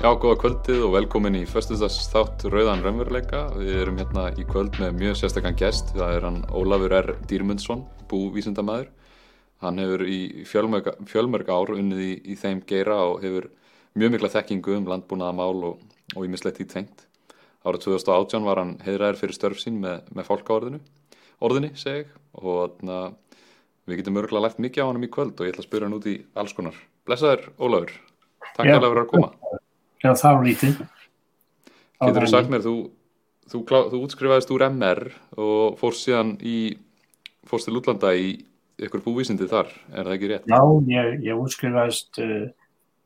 Já, góða kvöldið og velkomin í föstudags þátt Rauðan Raunveruleika. Við erum hérna í kvöld með mjög sérstakann gest. Það er hann Ólafur R. Dýrmundsson, búvísindamæður. Hann hefur í fjölmörg, fjölmörg ár unnið í, í þeim geira og hefur mjög mikla þekkingu um landbúnaða mál og, og í mislegt í tvengt. Árið 2018 var hann heiðræðir fyrir störf sín með, með fólkáorðinu, orðinni seg og þarna við getum örgulega lægt mikið á hann í kvöld og ég ætla að spyrja hann út í alls konar. Blessaður Ólafur, takk alveg fyrir að koma. Já, það var lítið. Getur þú sagt mér, þú, þú, þú útskrifaðist úr MR og fórst síðan í, fórst til útlanda í ykkur búvísindi þar, er það ekki rétt? Já, ég, ég útskrifaðist uh,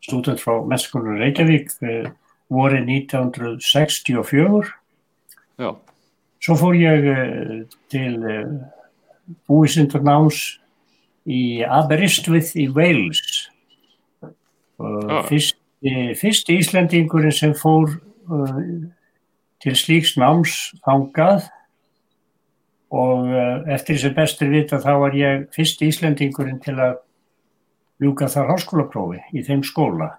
stúdent frá Messkólanum Reykjavík uh, vorið 1964. Já. Svo fór ég uh, til búvísindarnáms í Aberystwyth í Wales. Ah. Fyrst fyrsti Íslandingurinn sem fór uh, til slíks náms þangað og uh, eftir þessi bestur vita þá var ég fyrsti Íslandingurinn til að ljúka þar háskólaprófi í þeim skóla.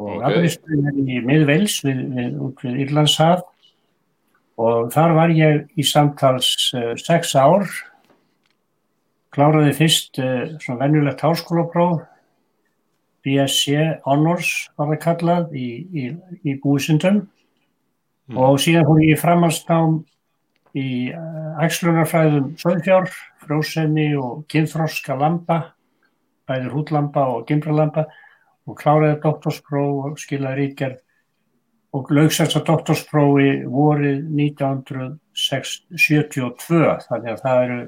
Og Ok. Aberisturinn er í miðveils við, við, við Írlandshaf. Og þar var ég í samtals uh, sex ár kláraði fyrst uh, svona venjulegt háskólapróf BSc Honors var það kallað í, í, í búisundum Mm. og síðan fór ég í framhaldsnám í uh, æxlunarfræðum söðfjár, frjósenni og kynþroska lamba, bæði hútlamba og gimbralamba og kláraði doktorspróf og skilaði rítgerð og laugsast að doktorsprófi vorið 1972 þannig að það eru,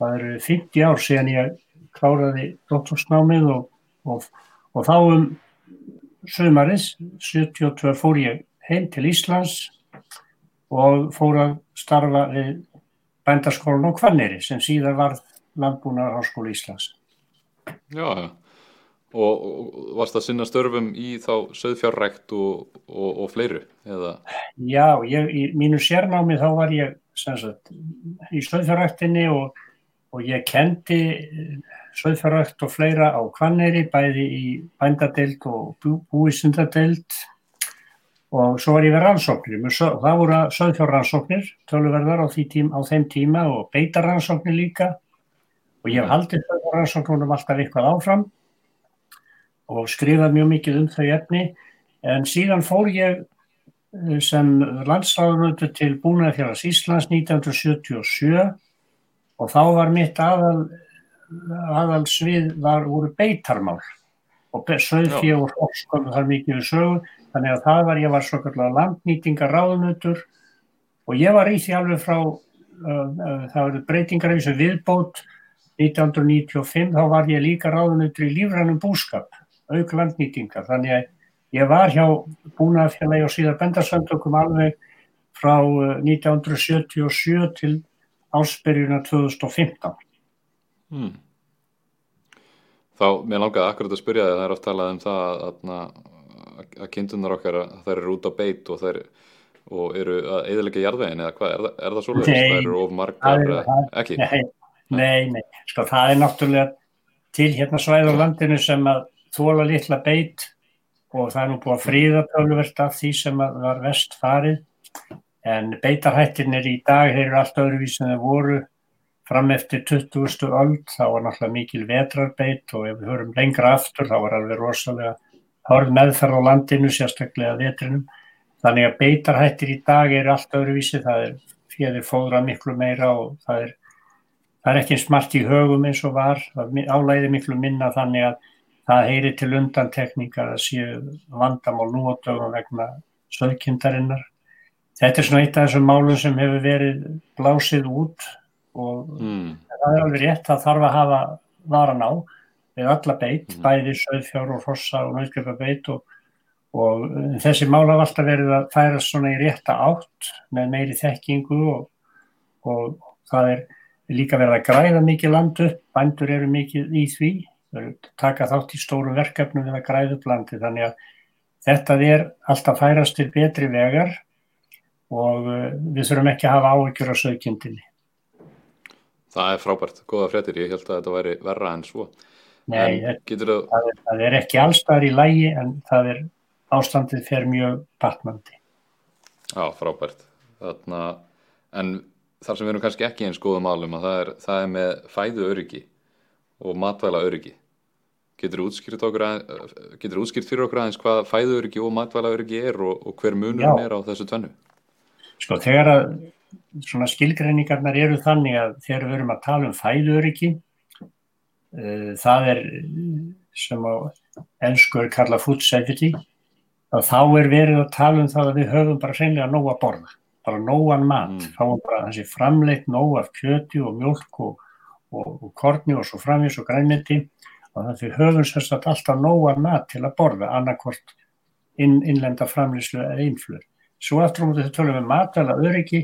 það eru 50 ár síðan ég kláraði doktorsnámið og og, og þá um sömarið 72 fór ég heim til Íslands og fór að starfa við bændaskólan á Kvanneri sem síðar var landbúnar háskóla Íslands. Já. Og, og varst að sinna störfum í þá söðfjárrækt og, og, og fleiru, eða? Já, ég, í mínu sérnámi þá var ég sagt, í stöðfjárræktinni og, og ég kendi söðfjárrækt og fleira á Kvanneri, bæði í bændadeild og bú, búisundadeild og svo var ég við rannsóknir. Það voru söðfjárrannsóknir, töluverðar á, tím, á þeim tíma og beitarrannsóknir líka. Og ég hef haldið söðfjárrannsóknunum alltaf eitthvað áfram og skrifað mjög mikið um þau efni. En síðan fór ég eh, sem landsráðunötu til Búnaðarfjörðars Íslands 1977 og þá var mitt aðal aðal svið var voru beitarmál. Og söðfjö og fólkskom þar mikið við sögu. Þannig að það var, ég var svo kallar landnýtingar ráðunötur og ég var í því alveg frá uh, uh, það var breytingar af þessu viðbót 1995 þá var ég líka ráðunötur í lífrænum búskap auk landnýtingar. Þannig að ég var hjá búnaðarfélagi og síðar bendarsöndökum alveg frá uh, 1977 til ásperjuna 2015 Hmm. Þá, mér langaði akkurat að spyrja þig, það er oft talað um það að, að, að kindunar okkar að þær eru út á beit og þær og eru að eðalega jarðvegin eða hvað, er, það- er það svolítið? Nei, þær eru of það margar, er- það- ekki? Nei, nei, nei, sko það er náttúrulega til hérna svæð á landinu sem að þóla litla beit og það er nú búið að fríða tölvert af því sem að var vest farið en beitarhættirnir í dag þeir eru allt öðruvísi en þeir voru fram eftir 20. öld þá var náttúrulega mikil vetrarbeit og ef við höfum lengra aftur þá var alveg rosalega hörð meðferð á landinu sérstaklega vetrinum þannig að beitarhættir í dag eru allt öðruvísi það er fjöður fóðra miklu meira og það er það er ekki eins margt í högum eins og var, álæði miklu minna þannig að það heyri til undantekningar að séu vandamál nú á dögum vegna söðkindarinnar. Þetta er svona eitt af þessum málum sem hefur verið blásið út og Mm. það er alveg rétt, það þarf að hafa varan á við alla beit, Mhm. bæði söðfjár og hrossa og nauðgjöpa beit og, og eh, þessi mál hafa alltaf verið að færa svona í rétta átt með meiri þekkingu og, og það er líka verið að græða mikið land upp, bændur eru mikið í því, þau eru að taka þátt í stórum verkefnum við að græða upp landi þannig að þetta er alltaf færast til betri vegar og uh, við þurfum ekki að hafa áhyggjur á sögkindinni. Það er frábært, góða fréttir, ég held að þetta væri verra en svo. Nei, En það, það er, það er ekki allstar í lægi en það er ástandið fer mjög batnandi. já, frábært. Þarna, en þar sem við erum kannski ekki eins góða málum að það er, það er með fæðu öryggi og matvæla öryggi. Getur þú útskýrt, útskýrt fyrir okkur aðeins hvað fæðu öryggi og matvæla öryggi er og, og hver munurinn Já. er á þessu tvennu? Sko þegar að svona skilgreiningarnar eru þannig að þegar við erum að tala um fæðuriki uh, það er eh, sem á ennsku er kallað food safety að þá er verið að tala um það að við höfum bara hreinlega nóg að borða bara nógan mat, Mm. fáum bara þessi framleitt nóg af kjöti og mjölk og, og, og korni og svo framvís og grænmeti og þannig að við höfum sérstaklega alltaf nógan mat til að borða annarkvort inn, innlenda framlýslu eða innflur. Svo aftur á móti þegar við tölum um matvæla öryggi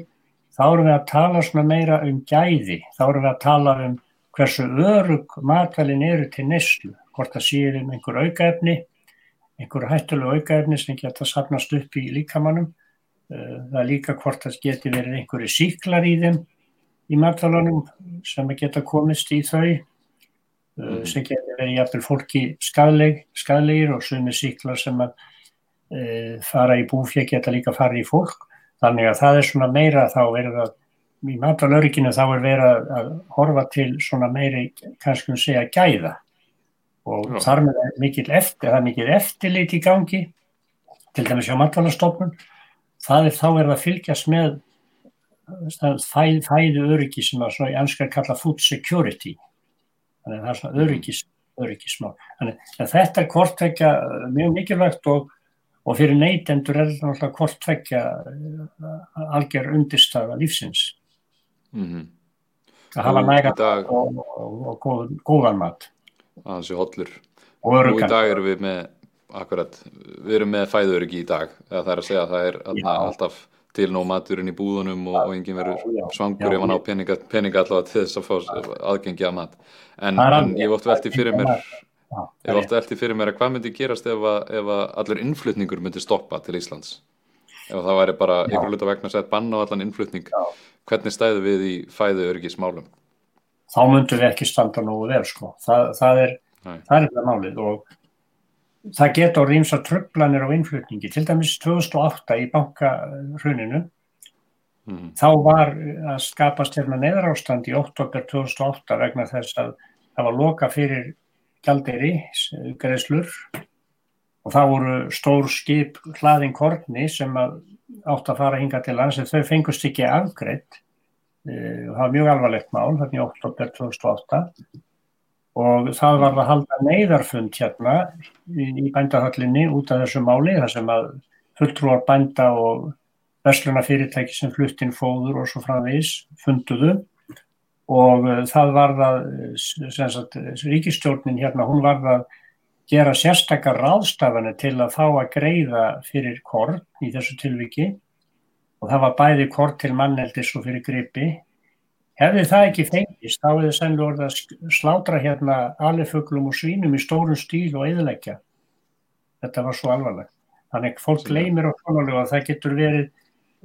þá erum við að tala svona meira um gæði, þá erum við að tala um hversu örug matvælin eru til neyslu, hvort það séu um einhver aukaefni, einhver hættulegu aukaefni sem geta safnast upp í líkamannum, Eh, það er líka hvort það geti verið einhverju síklar í þeim í matvælunum sem geta komist í þau, mm. sem geti verið jafnvel fólki skadleg, skadlegir og sumi síklar sem að fara í búfjeg geta líka fara í fólk. Þannig að það er svona meira þá er það í matalörginu þá er verið að, að horfa til svona meiri kannski um segja gæða. Og Já. þar með mikil eftir, það er mikil eftirlit í gangi til dæmis hjá matalastofnun það er þá er það að fylgjast með það fæð, fæðu öryggi sem að svo í anskar kalla food security. Þannig að það er svona öryggis öryggismál. Þannig að þetta er hvort tvekja eh, mjög mikilvægt og, og fyrir neytendur er þetta náttúrulega hvort tvekja algjör undirstafa lífsins. Mm að hafa Nú, næga í dag- og, og, og góð, góðan mat. Að þessi hollur. og í dag erum við með, akkurat, við erum með fæðuröryggi í dag. Eða það er að segja að það er alltaf til nóg maturinn í búðunum og, og enginn verður svangur ef hann á peninga, peninga allavega til þess að fá aðgengi að mat. En, en ég oft velti fyrir mér, ég hef oft velti fyrir mér að hvað myndi gerast ef að, ef að allir innflutningur myndi stoppa til Íslands. Ef að það væri bara ykkur hluta vegna sett bann á allan innflutning. Já. Hvernig stæðu við í fæðuröryggismálum? þá myndum við ekki standa nógu vel sko. það, það er það er málið og það getur rýmsa tröflanir á innflutningi til dæmis 2008 í bankahruninu Mm þá var að skapast hérna neðarástand í oktober 2008 vegna þess að það var loka fyrir gjalderi, greiðslur. Og það voru stór skip hlaðin korni sem átt að fara hinga til lands en þau fengust ekki afgreitt Eh, það var mjög alvarlegt mál hérna í oktober 2008 og það var að halda neyðarfund hérna í, bændahöllinni út af þessu máli þar sem að fulltrúar bænda og verslunafyrirtæki sem fluttinn fóður og svo framvegis funduðu og uh, það var það sem sagt, ríkistjórnin hérna, hún var að gera sérstakar ráðstafanir til að fá að greiða fyrir korn í þessu tilviki og það var bæði korn til manneldis og fyrir gripi. Hefði það ekki fengist, þá hefði sennilega orðið að slátra hérna alifuglum og svínum í stórum stíl og eðilegja. Þetta var svo alvarlegt. Þannig fólk gleymir á svonulega að það getur verið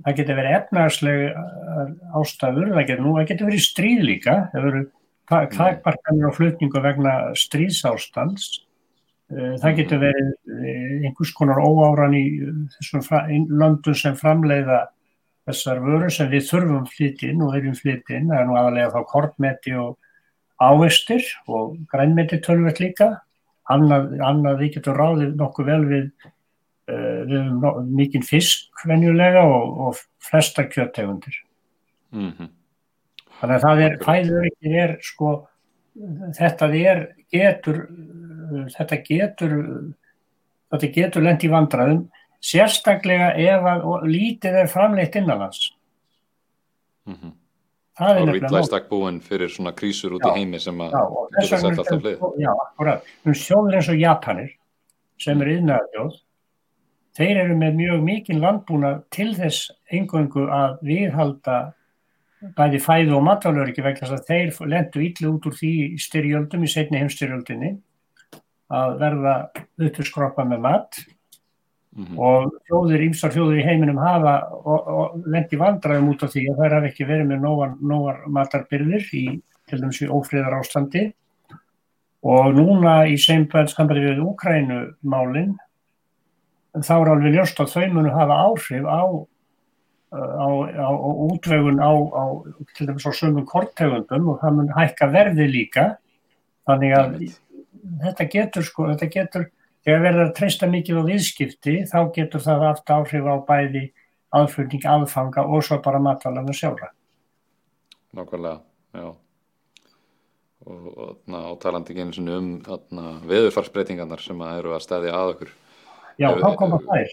það getur verið efnarsleg ástæður, það getur nú, það getur verið stríð líka, það verið takbarkanir og flutningu vegna stríðsástands, Eh, það getur verið eh, einhvers konar óáran í eh, þessum löndum sem framleiða þessar vörur sem við þurfum flytinn og erum flytinn, það er nú aðalega þá kortmeti og ávegstir og grænmeti tölvöld líka, annað, annað við getum ráðið nokkuð vel við við höfum mikinn fisk venjulega og, og flesta kjöttegundir. -hmm. Þannig að það er, fæðurökin er sko, þetta er, getur, uh, þetta getur, þetta getur lent í vandræðum, sérstaklega ef að og lítið er framleitt innanlands. Mm er Það er mál. stakk búin fyrir svona krísur út Já. í heimi sem að og getur sett alltaf flið. Já, akkurat. Um sjóður eins og Japanir, sem er yðnaðarjóð, þeir eru með mjög mikinn landbúna til þess engöngu að viðhalda bæði fæðu og matalöryggi vegna þess að þeir lendu ítlu út úr því í styrjöldum í setni heimstyrjöldinni að verða uppurskroppa með mat. Mm og þjóðir, ímsar þjóðir í heiminum hafa og, og lendi vandræðum út af því að þær hafa ekki verið með nógar, nógar matarbyrðir í til dæmis í ófriðar ástandi og núna í seinbæðskambari við Ukrænumálinn þá er alveg ljóst að þau munu hafa áhrif á, á, á, á útvegun á til dæmis á sömum kortegundum og það mun hækka verði líka. Þannig að þetta getur sko, þetta getur þegar verður að treysta mikið á viðskipti þá getur það aft áhrif á bæði aðflutning, aðfanga og svo bara matvalana sjálfa Nákvæmlega, já. Og, og, og talandi ekki eins og um veðurfarsbreytingarnar sem að eru að stæði að okkur Já, þá koma þær,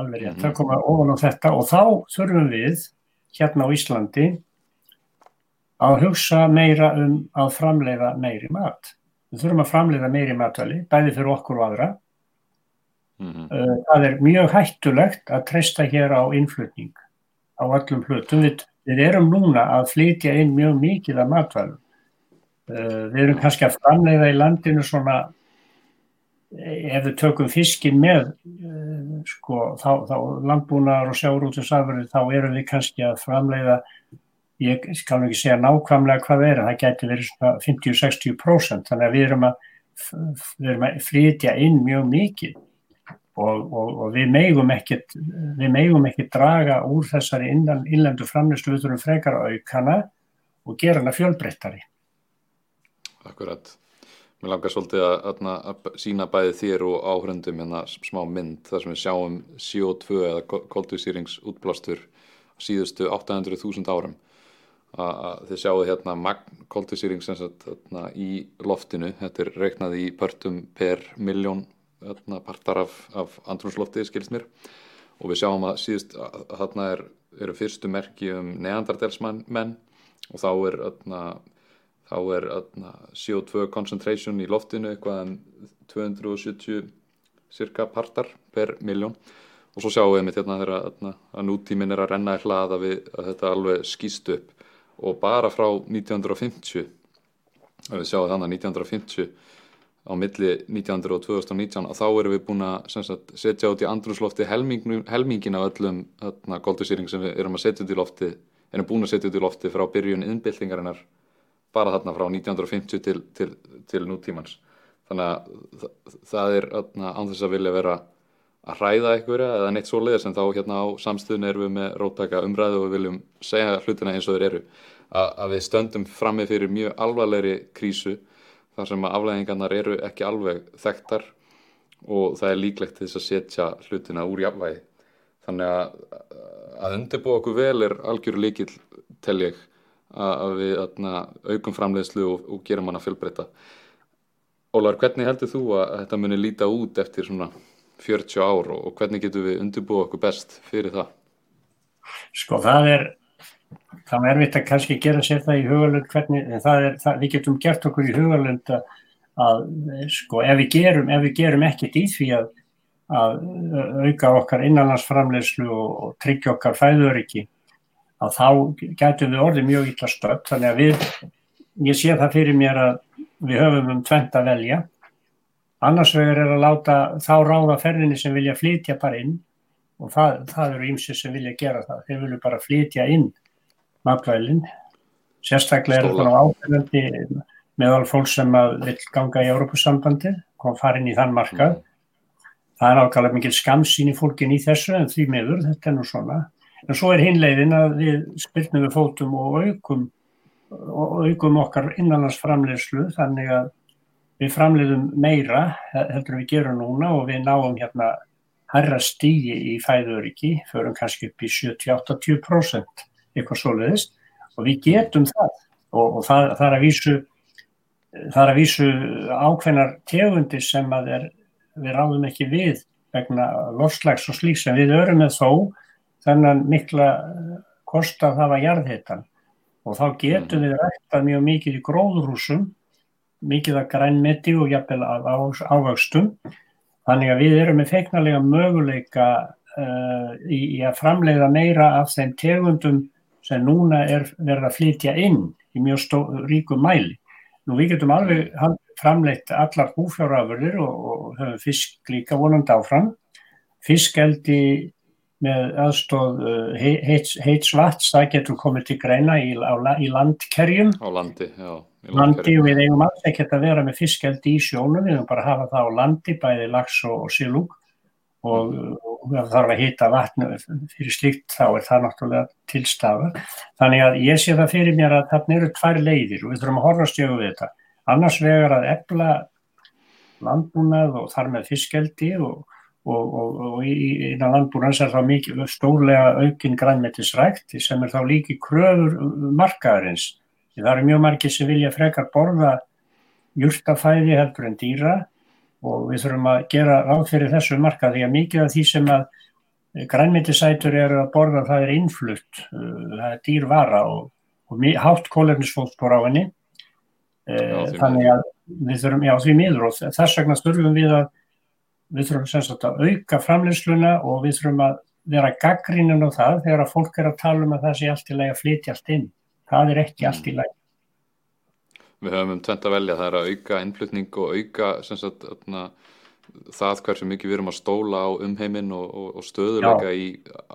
alveg rétt, þá koma ofan á þetta og þá þurfum við hérna á Íslandi að hugsa meira um að framleiða meiri mat. Við þurfum að framleiða meiri matali, bæði fyrir okkur og aðra. Mm -hmm. Það er mjög hættulegt að treysta hér á innflutning á öllum hlutum. Við, við erum núna að flytja inn mjög mikið af matvælum. Við erum kannski að framleiða í landinu svona ef við tökum fiskin með uh, sko, þá, þá landbúnar og sjárútusafur þá erum við kannski að framleiða ég skal ekki segja nákvæmlega hvað er það getur verið 50-60% þannig að við erum að, við erum að flytja inn mjög mikið og, og, og við megum ekkert við megum ekkert draga úr þessari innan, innlendu framleyslu við þurfum frekar aukana og gera hana fjölbreyttari. Akkurat Mér langar svolítið að, að, að sína bæði þér og áhrundum hérna smá mynd þar sem við sjáum CO2 eða koldvísýringsútblástur síðustu 800.000 árum. Að þið sjáu hérna magn koldvísýring hérna, í loftinu, þetta er reiknað í pörtum per miljón hérna, partar af, af andrumslofti, skilst mér. Og við sjáum að síðust þarna er, eru fyrstu merki um neandardelsmenn og þá er hérna þá er atna, CO2 concentration í loftinu eitthvað en 270 cirka partar per miljón og svo sjáum við mitt hérna þegar atna, að nútímin er að renna í hlaða við að þetta alveg skýst upp. Og bara frá 1950 ef við sjáum þannig 1950 á milli 1900 og 2019 og þá erum við búin að sagt, setja út í andrúslofti helmingin, helmingin af öllum góldusýring sem við erum að setja út í lofti erum búin að setja út í lofti frá byrjun innbyltingarinnar bara þarna frá 1950 til, til, til nútímans. Þannig að það, er ánþess að vilja vera að hræða einhverja eða neitt svo leiðis en þá hérna á samstöðun erum við með róttaka umræðu og við viljum segja hlutina eins og þeir eru. Að, að við stöndum frammi fyrir mjög alvarlegri krísu þar sem að aflæðingarnar eru ekki alveg þekktar og það er líklegt þess að setja hlutina úr jafnvægi. Þannig að að undirbúa okkur vel er algjör líkil tel ég að við atna, aukum framleiðslu og, og gerum hana fjölbreyta. Ólar, hvernig heldur þú að þetta muni líta út eftir svona 40 ár og, og hvernig getur við undirbúið okkur best fyrir það? Sko það er það er erfitt að kannski gera sér það í hugalund hvernig, það er, það, við getum gert okkur í hugalund að, að sko ef við gerum, ef við gerum ekkert í því að, að auka okkar innanlandsframlegslu og, og tryggja okkar fæðuriki að þá getum við orðið mjög illa stöld þannig að við, ég sé það fyrir mér að við höfum um tvent að velja. Annars vegar er að láta þá ráða ferðinni sem vilja flytja bara inn og það, það eru ímsið sem vilja gera það, þeir vilja bara flytja inn matvælinn sérstaklega er það áfærandi meðal fólk sem vil ganga í Európusambandi, kom farin í þann markað. Mm. það er ákvæmlega mikil skamsín í fólkin í þessu en því meður, þetta er nú svona En svo er hinleiðin að við spilnum við fótum og aukum, og aukum okkar innanlandsframleyslu þannig að við framleiðum meira heldur við gerum núna og við náum hérna herra stígi í fæðuriki, förum kannski upp í 70-80% eitthvað svoleiðist og við getum það og, og það, það er að vísu það er að vísu ákveðnar tegundir sem að er, við ráðum ekki við vegna lofslags og slíks en við örum með þó þennan mikla eh, kost að hafa jarðhittan og þá getum við ræktað mjög mikið í gróðrúsum, mikið að grænmeti og jafnvel af ávöxtum. Þannig að við erum með feiknarlega möguleika uh, í, í að framleiða meira af þeim tegundum sem núna er verið að flytja inn í mjög stó, ríkum mæli. Nú við getum alveg framleitt allar húfjárafurðir og, og höfum fisk líka vonandi áfram. Fiskeldi með aðstóð uh, heits, heits vats, það getur komið til greina í, á, í landkerjum. Á landi, já. landi við eigum alls ekkert að vera með fiskeldi í sjónu, við eigum bara að hafa það á landi, bæði lags og, og silúk og, það þarf að hýta vatnu fyrir slíkt þá er það náttúrulega tilstafa. Þannig að ég sé það fyrir mér að þarna eru tvær leiðir og við þurfum að horfa stjögu við þetta. Annars vegar að ebla landbúnað og þar með fiskeldi og og, og, og innan landbúrans er þá mikið stórlega aukinn grænmetisrækt sem er þá líki kröfur markaðarins. Það eru mjög margir sem vilja frekar borða júrtafæði heldur en dýra og við þurfum að gera ráð fyrir þessu markað því að mikið af því sem að grænmetisætur eru að borða það er innflutt, uh, það er dýrvara og, og hátt kólefnisfólkspor á henni. Já, Þannig að við þurfum, já því miður og þess vegna þurfum við að við þurfum sagt, að auka framleysluna og við þurfum að vera gaggrínin á það þegar að fólk er að tala um að það sé allt í lagi að flytja allt inn. Það er ekki allt í lagi. Við höfum um tvent að velja, það er að auka innflutning og auka sagt, atna, það hversu mikið við erum að stóla á umheiminn og, og, og stöðuleika í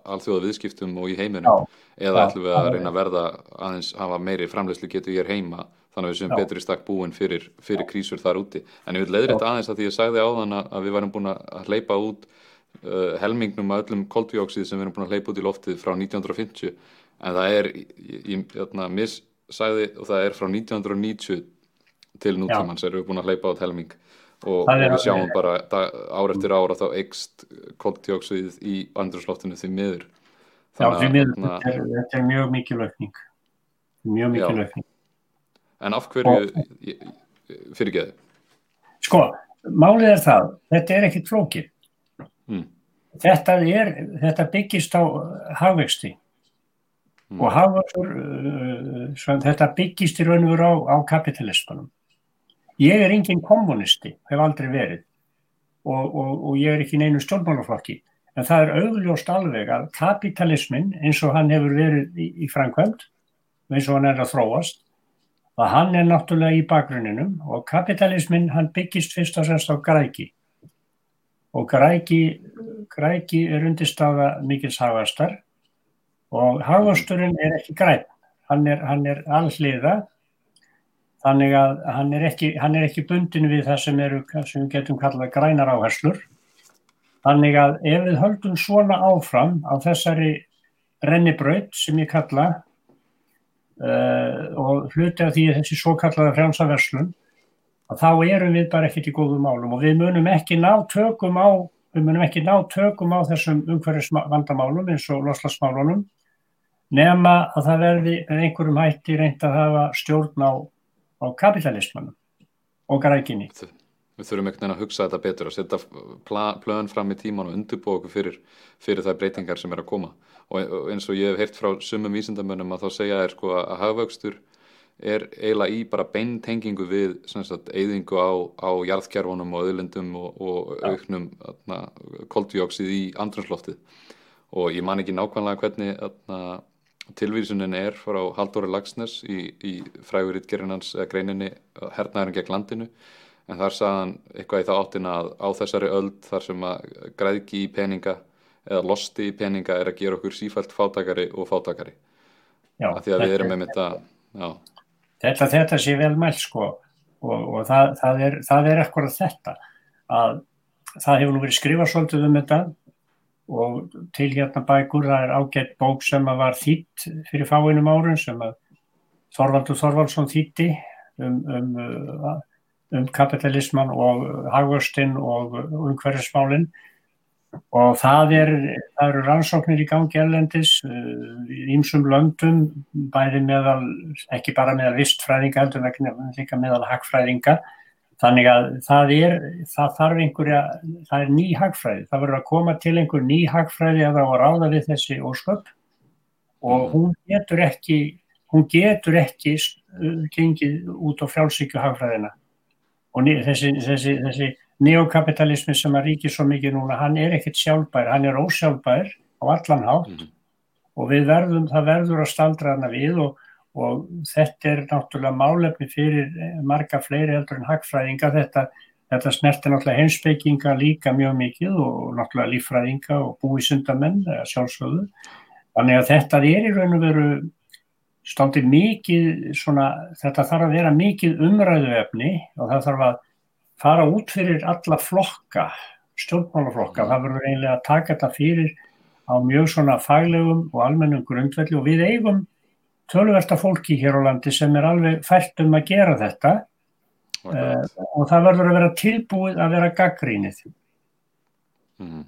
alþjóða viðskiptum og í heiminum Já. eða ætlum við að reyna að verða aðeins hafa meiri framleyslu getur ég er heima þannig að við séum betri stakk búin fyrir, fyrir krísur þar úti. En ég vil leiðrætt aðeins að því ég sagði á þann að við varum búin að hleypa út uh, helmingnum að öllum koldvíóksið sem við erum búin að hleypa út í loftið frá 1950 en það er, ég, ég missæði og það er frá 1990 til nútímanns erum við búin að hleypa út helming. Og, og við sjáum bara ár eftir ára þá ekst koldvíóksið í andrusloftinu því miður. Já, því miður, þetta er mjög mikið lögning. Mjög mikið lögning en af hverju fyrirgeðu? Sko, málið er það þetta er ekkit flókið mm. þetta, er, þetta byggist á hafvexti mm. og hafvextur uh, þetta byggist í raun og veru á, á kapitalismanum ég er engin kommunisti, hef aldrei verið og, og, og ég er ekki neinu stjórnmálaflokki en það er augljóst alveg að kapitalismin eins og hann hefur verið í, í framkvæmt eins og hann er að þróast að hann er náttúrulega í bakgrunninum og kapitalismin hann byggist fyrst og semst á græki. Og græki, græki er undirstafa mikils hafastar og hafasturinn er ekki græn, hann er, er allliða þannig að hann er ekki, hann er ekki bundin við það sem, eru, sem getum kallað grænar áherslur. Þannig að ef við höldum svona áfram á þessari rennibraut sem ég kalla Uh, og hluti af því þessi svo kallaða frjánsaverslun að þá erum við bara ekkert í góðum málum og við munum ekki ná tökum á við munum ekki ná tökum á þessum umhverfisvandamálum eins og loslasmálunum nema að það verði með einhverjum hætti reynd að hafa stjórn á, á kapitalismanum og grækinni. Við þurfum ekkert að hugsa þetta betur að setja plön fram í tíman og undurbúa okkur fyrir, fyrir það breytingar sem er að koma og eins og ég hef heyrt frá sumum vísindamönnum að þá segja er sko að hafvöxtur er eiginlega í bara beintengingu við eðingu á, á jarðkjærfunum og öðlendum og, og auknum koldjóksið í andrunsloftið og ég man ekki nákvæmlega hvernig atna, tilvísunin er frá Halldóri Lagsnes í, í frægurittgerinans greininni hernaðurinn gegn landinu. En þar sagðan eitthvað í það áttina að á þessari öld þar sem að græðki í peninga eða losti í peninga er að gera okkur sífælt fátakari og fátakari já, að því að við erum með þetta þetta, þetta sé vel mælt sko og, og það, það er, er ekkur að þetta að það hefur nú verið skrifað svolítið um þetta og til hérna bækur það er ágætt bók sem að var þýtt fyrir fáinum árun sem að Þorvaldur Þorvaldsson þýtti um, um, um kapitalisman og hagvörstin og umhverfismálinn og það, er, það eru rannsóknir í gangi erlendis ímsum uh, löndum bæði meðal, ekki bara meðal vistfræðinga heldur vegna líka meðal hagfræðinga. Þannig að það er það þarf einhverja, það er ný hagfræði. Það verður að koma til einhver ný hagfræði að það var ráða við þessi ósköp. Og mm. hún getur ekki hún getur ekki uh, gengið út á frjálsíkju hagfræðina. Og þessi, þessi, þessi neokapitalismi sem að ríki svo mikið núna, hann er ekkert sjálfbær, hann er ósjálfbær á allan hátt mm -hmm. og við verðum, það verður að staldra hana við og, og þetta er náttúrulega málefni fyrir marga fleiri heldur en hagfræðinga, þetta, þetta snertir náttúrulega heimsbygginga líka mjög mikið og náttúrulega líffræðinga og búisundamenn, sjálfsögðu, þannig að þetta er í raun og veru stándi mikið svona, þetta þarf að vera mikið umræðuefni og það þarf að fara út fyrir alla flokka, stjórnmálaflokka, það verður eiginlega að taka þetta fyrir á mjög svona faglegum og almennum grundvelli og við eigum tölversta fólki hér á landi sem er alveg fælt um að gera þetta uh, og það verður að vera tilbúið að vera gaggrínið. Mm.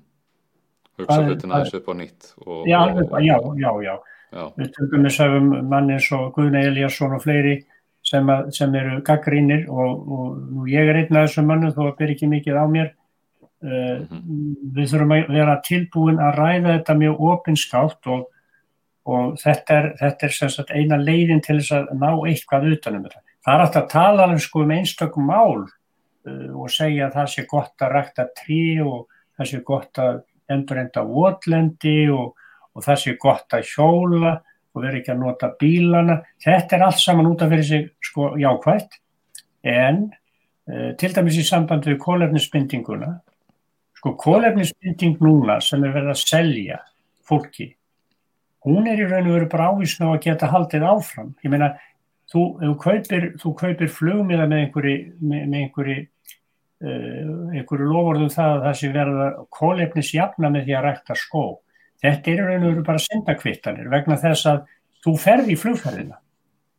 Hugsa hlutin aðeins upp á nýtt. Og, já, og, já, já, já. já. Við tökum við sögum mann eins og Guðna Eliasson og fleiri sem, að, sem eru gaggrínir og, og ég er einn af þessum mannum þó að byrja ekki mikið á mér. Uh. Við þurfum að vera tilbúin að ræða þetta mjög opinskátt og og þetta er, þetta er sagt, eina leiðin til þess að ná eitthvað utanum þetta. Það er alltaf að tala um, sko, um einstökum mál uh, og segja að það sé gott að rækta trí og það sé gott að endur enda votlendi og, og það sé gott að hjóla og vera ekki að nota bílana. Þetta er allt saman út af fyrir sig sko, jákvægt en uh, til dæmis í samband við kólefnisbindinguna sko kólefnisbinding núna sem er verið að selja fólki hún er í raun og veru bara ávísna á að geta haldið áfram. Ég meina, þú, þú kaupir, kaupir flugmiða með einhverju, með, með einhverju, uh, einhverju lofórðum það að það sé verða kólefnis jafna með því að rækta skó. Þetta er í raun og veru bara syndakvittanir vegna þess að þú ferði í flugferðina.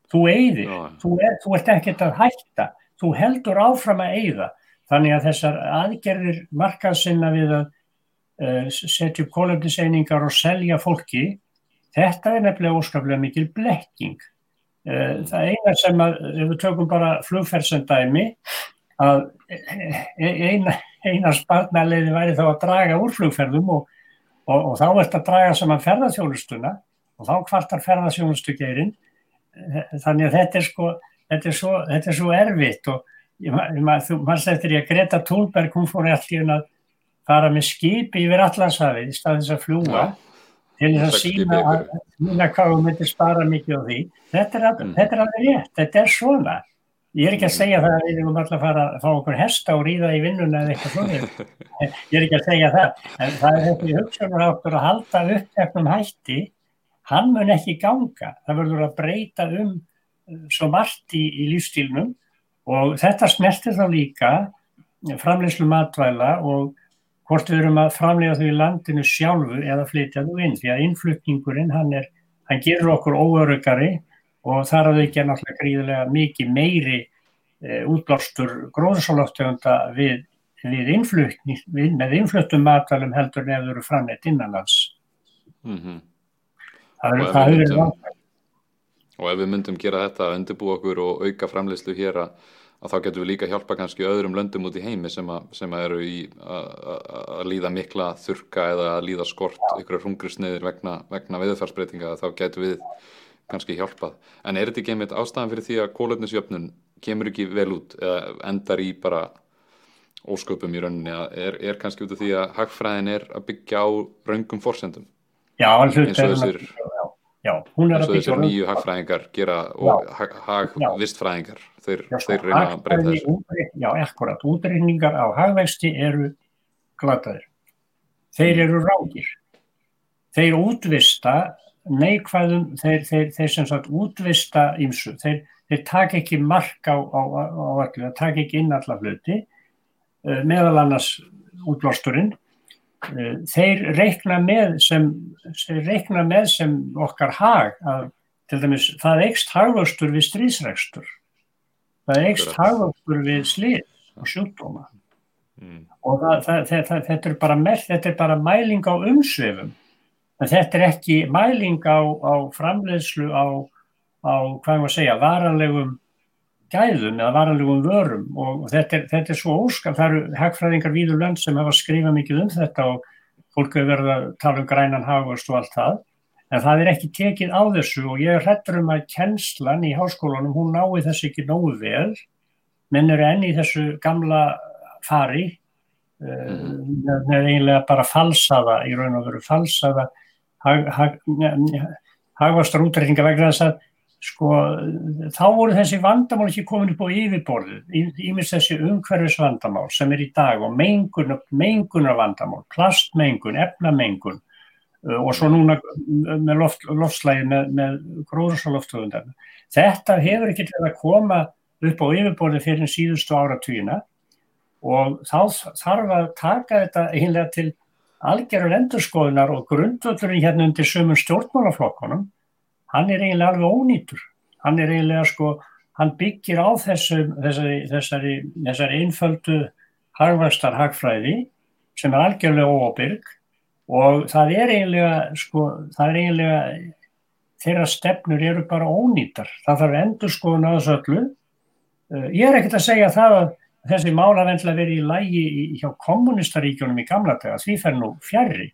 Þú eigðir, þú, er, þú ert ekkert að hætta, þú heldur áfram að eigða. Þannig að þessar aðgerðir markaðsynna við að uh, setja upp kólefniseiningar og selja fólki Þetta er nefnilega óskaplega mikil blekking. Eh, það eina sem að, ef við tökum bara flugferðsendæmi, að e, eina, eina spartnæliði væri þá að draga úr flugferðum og, og, og þá ert að draga saman ferðarþjónustuna og þá kvartar ferðarþjónustugeirinn. Þannig að þetta er, sko, þetta er, svo, þetta er svo erfitt og þú mannst eftir ég að Greta Thunberg, hún fór alltaf að fara með skipi yfir allansafið í staðins að fljúa. Ja til þess að sína að sína hvað þú myndir spara mikið á því þetta er, að, mm. þetta er alveg rétt, þetta er svona ég er ekki að segja það að við erum alltaf að fara að fá okkur hesta og ríða í vinnuna eða eitthvað svona ég er ekki að segja það. En það er þetta í hugsanaráttur að halda upp eftir hætti. Hann mun ekki ganga. Það verður að breyta um uh, svo margt í, í lífstílnum og þetta smertir þá líka framleyslu matvæla og hvort við erum að framlega þau í landinu sjálfu eða flytja þau inn. Því að innflutningurinn hann, er, hann gerur okkur óörugari og þar að þau ekki náttúrulega gríðilega mikið meiri e, útblástur gróðsáláttöfunda við, við við, með innfluttum matalum heldur nefnur framleitt innanlands mm -hmm. það eru það höfður vant Og ef við myndum gera þetta að undirbú okkur og auka framleyslu hér að að þá getum við líka hjálpa kannski öðrum löndum út í heimi sem, að, sem að eru í að líða mikla þurka eða að líða skort ykkur hungrisniðir vegna, vegna viðfarsbreytinga þá getum við kannski hjálpað. En er þetta ekki einmitt ástæðan fyrir því að kólöfnisjöfnun kemur ekki vel út eða endar í bara ósköpum í rauninni? Er, er kannski út af því að hagfræðin er að byggja á raungum fórsendum Já, eins og þessir Já, eins og þessir nýju hagfræðingar gera og hagvistfræðingar þeir, þeir reyna að breyta þessu. Já, ekkurat, útreikningar á hagvexti eru glataðir. Þeir eru ráðir. Þeir útvista neikvæðum, þeir, þeir, þeir sem sagt útvista ímsu, þeir, þeir taka ekki mark á, á, á öllu, það taka ekki inn alla hluti eh, meðal annars útblásturinn. Eh, þeir reikna með sem, reikna með sem okkar hag að til dæmis það eikst hagvöxtur við strísrekstur það eikst hagvöxtur við slið og sjúkdóma. Mm. og það, það, það, þetta, er er bara mæling á umsvefum en þetta er ekki mæling á, á framleiðslu á, á hvað maður segja, varanlegum gæðum eða varanlegum vörum. Og þetta er, þetta er svo óskam, það eru hagfræðingar víður lönd sem hefa skrifað mikið um þetta og fólk hefur verið að tala um grænan hagvast og allt það, en það er ekki tekið á þessu og ég er hrettur um að kennslan í háskólanum, hún nái þessu ekki nógu vel, menn eru enni í þessu gamla fari mm. með, eiginlega bara falsaða, í raun og veru falsaða hagvastar útrekninga vegna þess að sko þá voru þessi vandamál ekki komin upp á yfirborðu ímest þessi umhverfis vandamál sem er í dag og mengunar vandamál, plastmengun, efnamengun og svo núna með loft, loftslægi með, með gróðursaloftöfundar. Þetta hefur ekki til að koma upp á yfirborði fyrir síðustu áratvíina og þá þarf að taka þetta einlega til algjörur endurskoðunar og grundvöldurinn hérna undir sömum stjórnmálaflokkonum, hann er eiginlega alveg ónýtur. Hann er eiginlega sko, hann byggir á þessum, þessari, þessari, þessari einföldu harfastar hagfræði sem er algjörlega óbyrg og það er eiginlega, sko, það er eiginlega, þeirra stefnur eru bara ónýtar. Það þarf endurskoðun að þessu öllu. Eh, ég er ekkert að segja það að þessi mála vendilega verið í lægi hjá kommunistaríkjónum í gamla tega, því fer nú fjærri.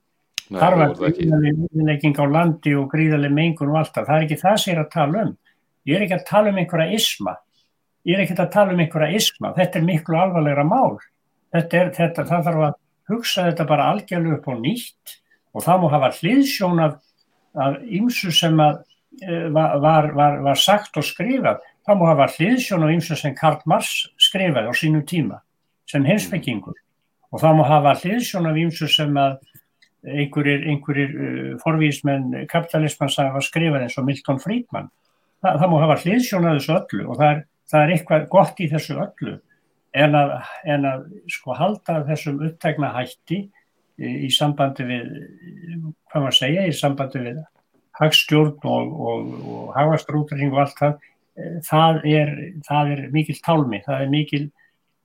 Þar var gríðarlegging á landi og gríðarleg mengun og allt það. Það er ekki það sem ég er að tala um. Ég er ekki að tala um einhverja isma. Ég er ekki að tala um einhverja isma. Þetta er miklu alvarlegra mál. Þetta er, þetta, það þarf að hugsa þetta bara algjörlega upp á nýtt og það má hafa hliðsjón af ymsu sem að, e, var, var, var sagt og skrifað þá má hafa hliðsjón á ymsu sem Karl Marx skrifaði á sínu tíma sem heimsbyggingur og þá má hafa hliðsjón af ymsu sem að einhverjir, einhverjir uh, forvísmenn kapitalisman sagði að skrifa eins og Milton Friedman. Þa, það má hafa hliðsjón af þessu öllu og það er, það er eitthvað gott í þessu öllu en að, en að sko halda þessum upptegna hætti í, í sambandi við, hvað maður segja, í sambandi við hagstjórn og, og, og hagastrútring og allt það það er, það er mikil tálmi, það er mikil,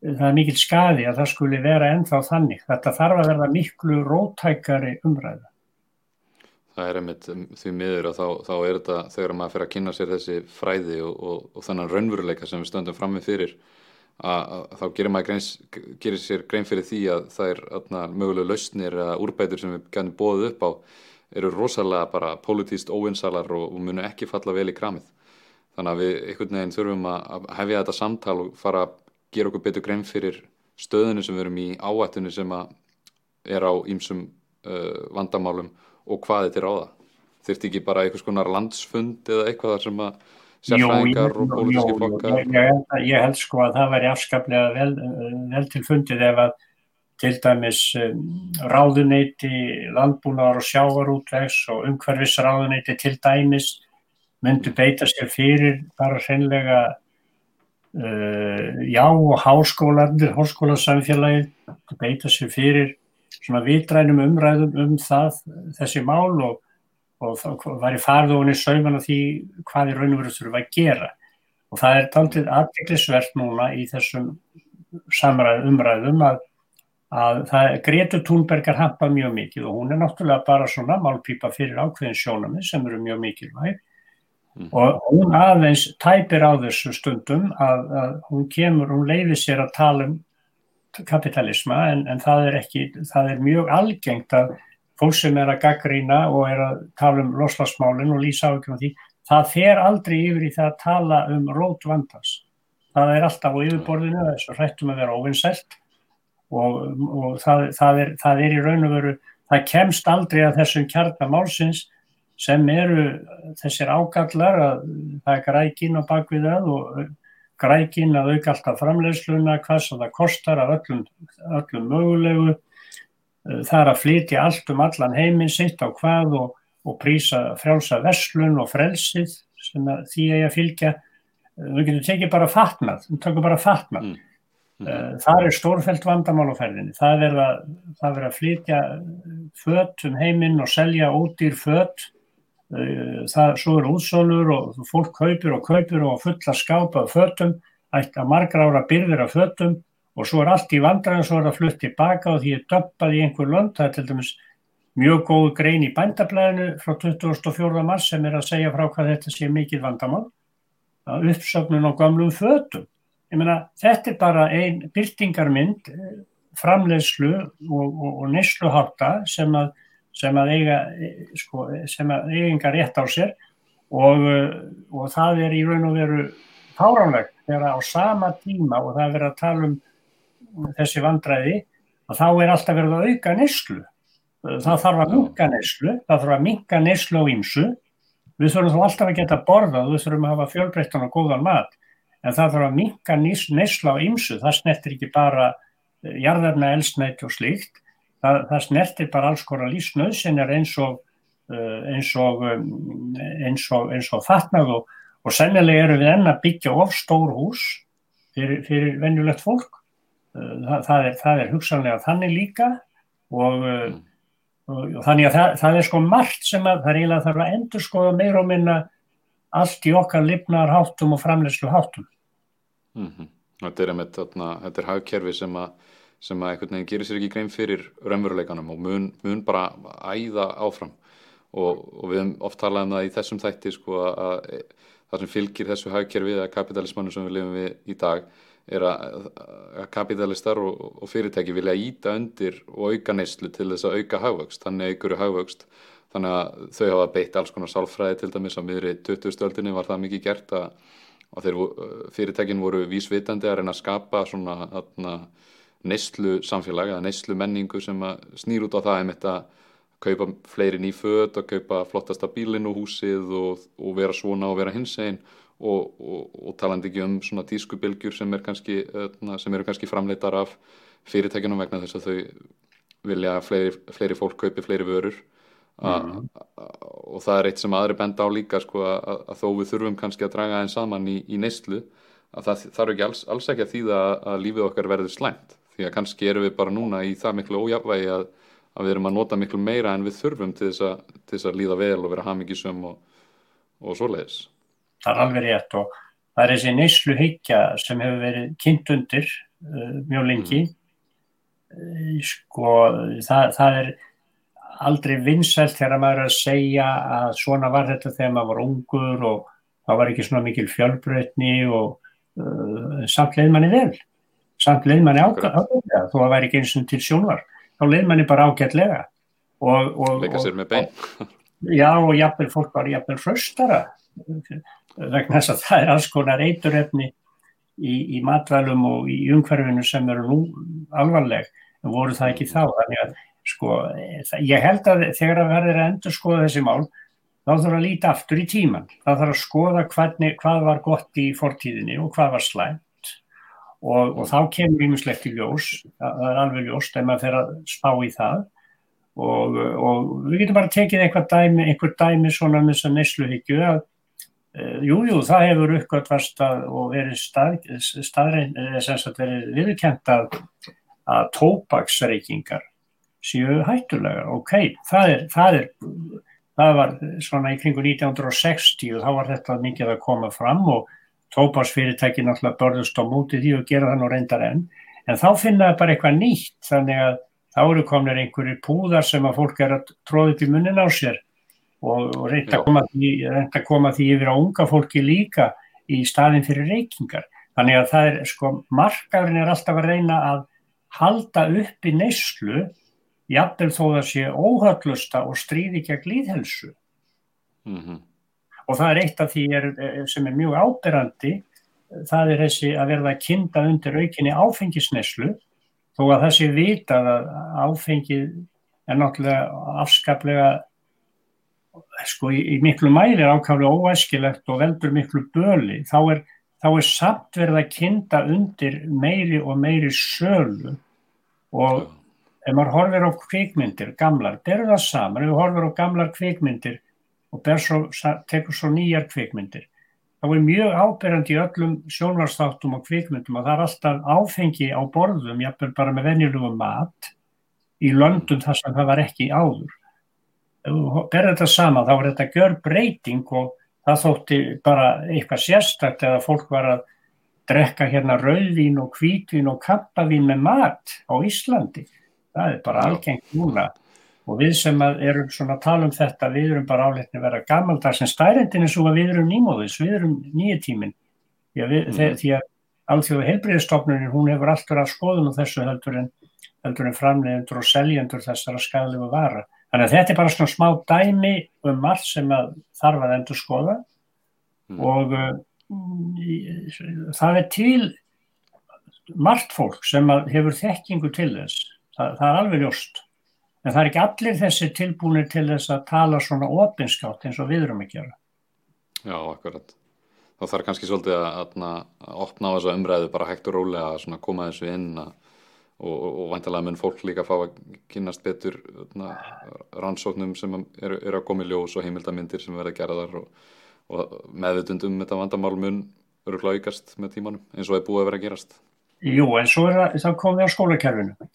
það er mikil skadi að það skuli vera ennþá þannig. Þetta þarf að verða miklu rótækari umræða. Það er einmitt því miður og þá, þá er þetta þegar maður fyrir að kynna sér þessi fræði og, og, og þannan raunveruleika sem við stöndum fram með fyrir að, að þá gerir maður greins, gerir sér grein fyrir því að það er atna, mögulega lausnir eða úrbætur sem við gætum bóðið upp á eru rosalega bara pólitíst óvinsalar og, og munu ekki falla vel í kramið þannig að við einhvern veginn þurfum að hefja þetta samtal og fara að gera okkur betur grein fyrir stöðinu sem við erum í áættinu sem er á ýmsum uh, vandamálum og hvað þetta er á það. Þurfti ekki bara einhvers konar landsfund eða eitthvað þar sem að sérfræðingar og pólitíski flokkar ég, ég, ég held sko að það væri afskaplega vel, vel til fundið ef að til dæmis um, ráðuneyti landbúnaðar og sjávarútvegs og umhverfisráðuneyti til dæmis myndu beita sér fyrir bara hreinlega uh, já og háskólandir, háskólasamfélagið beita sér fyrir svona vitrænum umræðum um það þessi mál og, og það var í farðóni sauman af því hvað í raun og veru þurfa að gera. Og það er taldið aðdeglisvert núna í þessum samræð umræðum að, að Gretur Thunbergar hampa mjög mikið og hún er náttúrulega bara svona málpípa fyrir ákveðin sjónami sem eru mjög mikilvæg Mm. og hún aðeins tæpir á þessu stundum að, að hún kemur, hún leiði sér að tala um kapitalisma en, en það er ekki, það er mjög algengt að fólk sem er að gaggrína og er að tala um loslasmálinn og lýsa ákveðum því, það fer aldrei yfir í það að tala um rót vandans. Það er alltaf á yfirborðinu, þess að hrættum að vera óvinnselt og, og það, það, er, það er í raun og veru, það kemst aldrei að þessum kjarnamálsins sem eru þessir ágallar að það er grækin á bakvið það og grækin að auka alltaf framleiðsluna, hvað sem það kostar af öllum, öllum mögulegu. Það er að flytja allt um allan heiminn sitt á hvað og, og prísa frjálsa verslun og frelsið sem því að ég fylgja. Við getum tekið bara fatnað, við tökum bara fatnað. Mm. Mm. Það er stórfælt vandamál á ferðinni. Það er að, flytja fött um heiminn og selja ódýr fött það, svo eru útsólur og fólk kaupir og kaupir og fulla skápa af fötum, ætti að margra ára byrðir af fötum og svo er allt í vandræðin, svo er það flutt tilbaka og því er döppað í einhver lönd, það er til dæmis mjög góð grein í bændablaðinu frá 24. mars sem er að segja frá hvað þetta sé mikið vandamál, að uppsögnun á gamlum fötum. Ég meina, þetta er bara einn byrtingarmynd, eh, framleiðslu og, og, og neysluháta sem að sem að eiga sko, sem að eiginga rétt á sér og, og það er í raun og veru fáránlegt þegar á sama tíma og það er verið að tala um þessi vandræði að þá er alltaf verið að auka neslu það þarf að minka neslu það þarf að minka neslu á ýmsu. Við þurfum þá alltaf að geta borðað við þurfum að hafa fjölbreyttan og góðan mat en það þarf að minka neslu á ýmsu. Það snertir ekki bara jarðarna elsnætti og slíkt það, það snertir bara alls konar lífsnöðsynjar eins og eins og, eins og, eins og fatnað og, og sennilega eru við enn að byggja of stór hús fyrir, fyrir venjulegt fólk. Það, það, er, það er hugsanlega þannig líka og, mm. og þannig að það, það er sko margt sem að það er eiginlega þarf að endur skoða meira og minna allt í okkar lifnar háttum og framleyslu háttum. Mm -hmm. Þetta er þetta er hagkerfi sem að sem að einhvern veginn gerir sér ekki grein fyrir raunveruleikanum og mun, mun bara æða áfram og, og við hefum oft talað um það í þessum þætti sko að það sem fylgir þessu hagkerfi eða kapitalismannu sem við lifum við í dag er að, að kapitalistar og, og fyrirtæki vilja íta undir og auka neyslu til þess að auka hagvöxt, þannig aukur hagvöxt þannig að þau hafa beitt alls konar sálfræði til dæmis á miðri 20. stöldinni var það mikið gert að, að þeir, fyrirtækin voru vísvitandi að reyna að skapa svona aðna neyslu samfélag eða neyslu menningu sem snýr út á það einmitt að kaupa fleiri ný född og kaupa flottasta bílinn og húsið og, og vera svona og vera hins einn og, og, og talandi ekki um svona tískubilgjur sem, er kannski, sem eru kannski framleitar af fyrirtækjunum vegna þess að þau vilja að fleiri, fleiri fólk kaupi fleiri vörur a, mm. og það er eitt sem aðri benda á líka sko, að, að þó við þurfum kannski að draga einn saman í, í neyslu að það þarf ekki alls, alls ekki að þýða að lífið okkar verður slæmt því að kannski erum við bara núna í það miklu ójafvægi að, að við erum að nota miklu meira en við þurfum til þess að, til þess að líða vel og vera hamingisum og, og svoleiðis. Það er alveg rétt og það er þessi neyslu heikja sem hefur verið kynnt undir uh, mjög lengi. Mm. Sko það, það er aldrei vinsælt þegar maður er að segja að svona var þetta þegar maður var ungur og það var ekki svona mikil fjölbreytni og uh, samt leið manni vel samt leið manni ágætlega þó að væri ekki eins og til sjónvar þá leið manni bara ágætlega. Og, og, leika sér með bein. Já og jafnvel fólk var jafnvel hraustara vegna þess að það er alls konar eiturefni í, í matvælum og í umhverfinu sem eru nú alvarleg. En voru það ekki þá? Þannig að sko ég held að þegar að verður að endur skoða þessi mál þá þarf að líta aftur í tíman þá þarf að skoða hvernig, hvað var gott í fortíðinni og hvað var slæm og, og þá kemur ímislegt í ljós, það er alveg ljóst ef maður fer að spá í það og, og við getum bara tekið einhver dæmi, einhver dæmi svona með þess að nesluhyggju að Jújú, jú, það hefur uppgötvast og verið stað, staðrein, verið viðkjent að, að tópaksreikingar séu hættulegar. Ok, það, er, það, er, það var svona í kringu 1960 og þá var þetta mikið að koma fram og tópásfyrirtæki náttúrulega börðust á múti því og gera það nú reyndar enn. En þá finna það bara eitthvað nýtt þannig að þá eru kominir einhverjir púðar sem að fólk er að tróða upp í munnin á sér og, og reynda að, að koma því yfir á unga fólki líka í staðin fyrir reykingar. Þannig að það er sko markaðurinn er alltaf að reyna að halda upp í neyslu jafnvel þó það sé óhaldlusta og stríði gegn líðhelsu mm -hmm og það er eitt af því er, sem er mjög áberandi það er þessi að verða kinda undir aukinni áfengisneslu þó að það sé vita að áfengið er náttúrulega afskaplega sko í, í miklu mæri ákvæmlega óæskilegt og veldur miklu böli þá er, þá er samt verða kinda undir meiri og meiri sölu. Og ef maður horfir á kvikmyndir gamlar, það er það saman, ef maður horfir á gamlar kvikmyndir og svo, tekur svo nýjar kvikmyndir. Það er mjög áberandi í öllum sjónvarsþáttum og kvikmyndum að það er alltaf áfengi á borðum, jáfnveg bara með venjulugum mat í löndum þar sem það var ekki áður. Berður þetta sama þá er þetta gör breyting og það þótti bara eitthvað sérstakt eða fólk var að drekka hérna rauðvín og hvítvín og kappavín með mat á Íslandi. Það er bara algengt núna og við sem erum svona að tala um þetta, við erum bara áleitni að vera gammaldags en stærendin er svo að við erum nýmóðis, við erum nýja tímin því að, við, mm. því að alþjóðu heilbriðistofnunir, hún hefur allt verið að skoðun og þessu heldur en, heldur en framleiðendur og seljendur þessara skadalegu vara. Þannig að þetta er bara svona smá dæmi um allt sem að þarf að endur skoða mm. og uh, það er til margt fólk sem hefur þekkingu til þess, það, það er alveg ljóst En það er ekki allir þessi tilbúinir til þess að tala svona opinskátt eins og við erum að gera. Já, akkurat. Þá þarf kannski svolítið að, að, að opna á þessu umræðu bara hægt og rólega að koma þessu inn að, og, og vantilega mun fólk líka fá að kynast betur rannsóknum sem eru er að koma í ljós og heimildamindir sem verða gerðar og, og meðvitundum um þetta vandamál mun eru gláikast með tímanum eins og er búið að vera að gerast Jú, en svo er það, það komið á skólakerfinu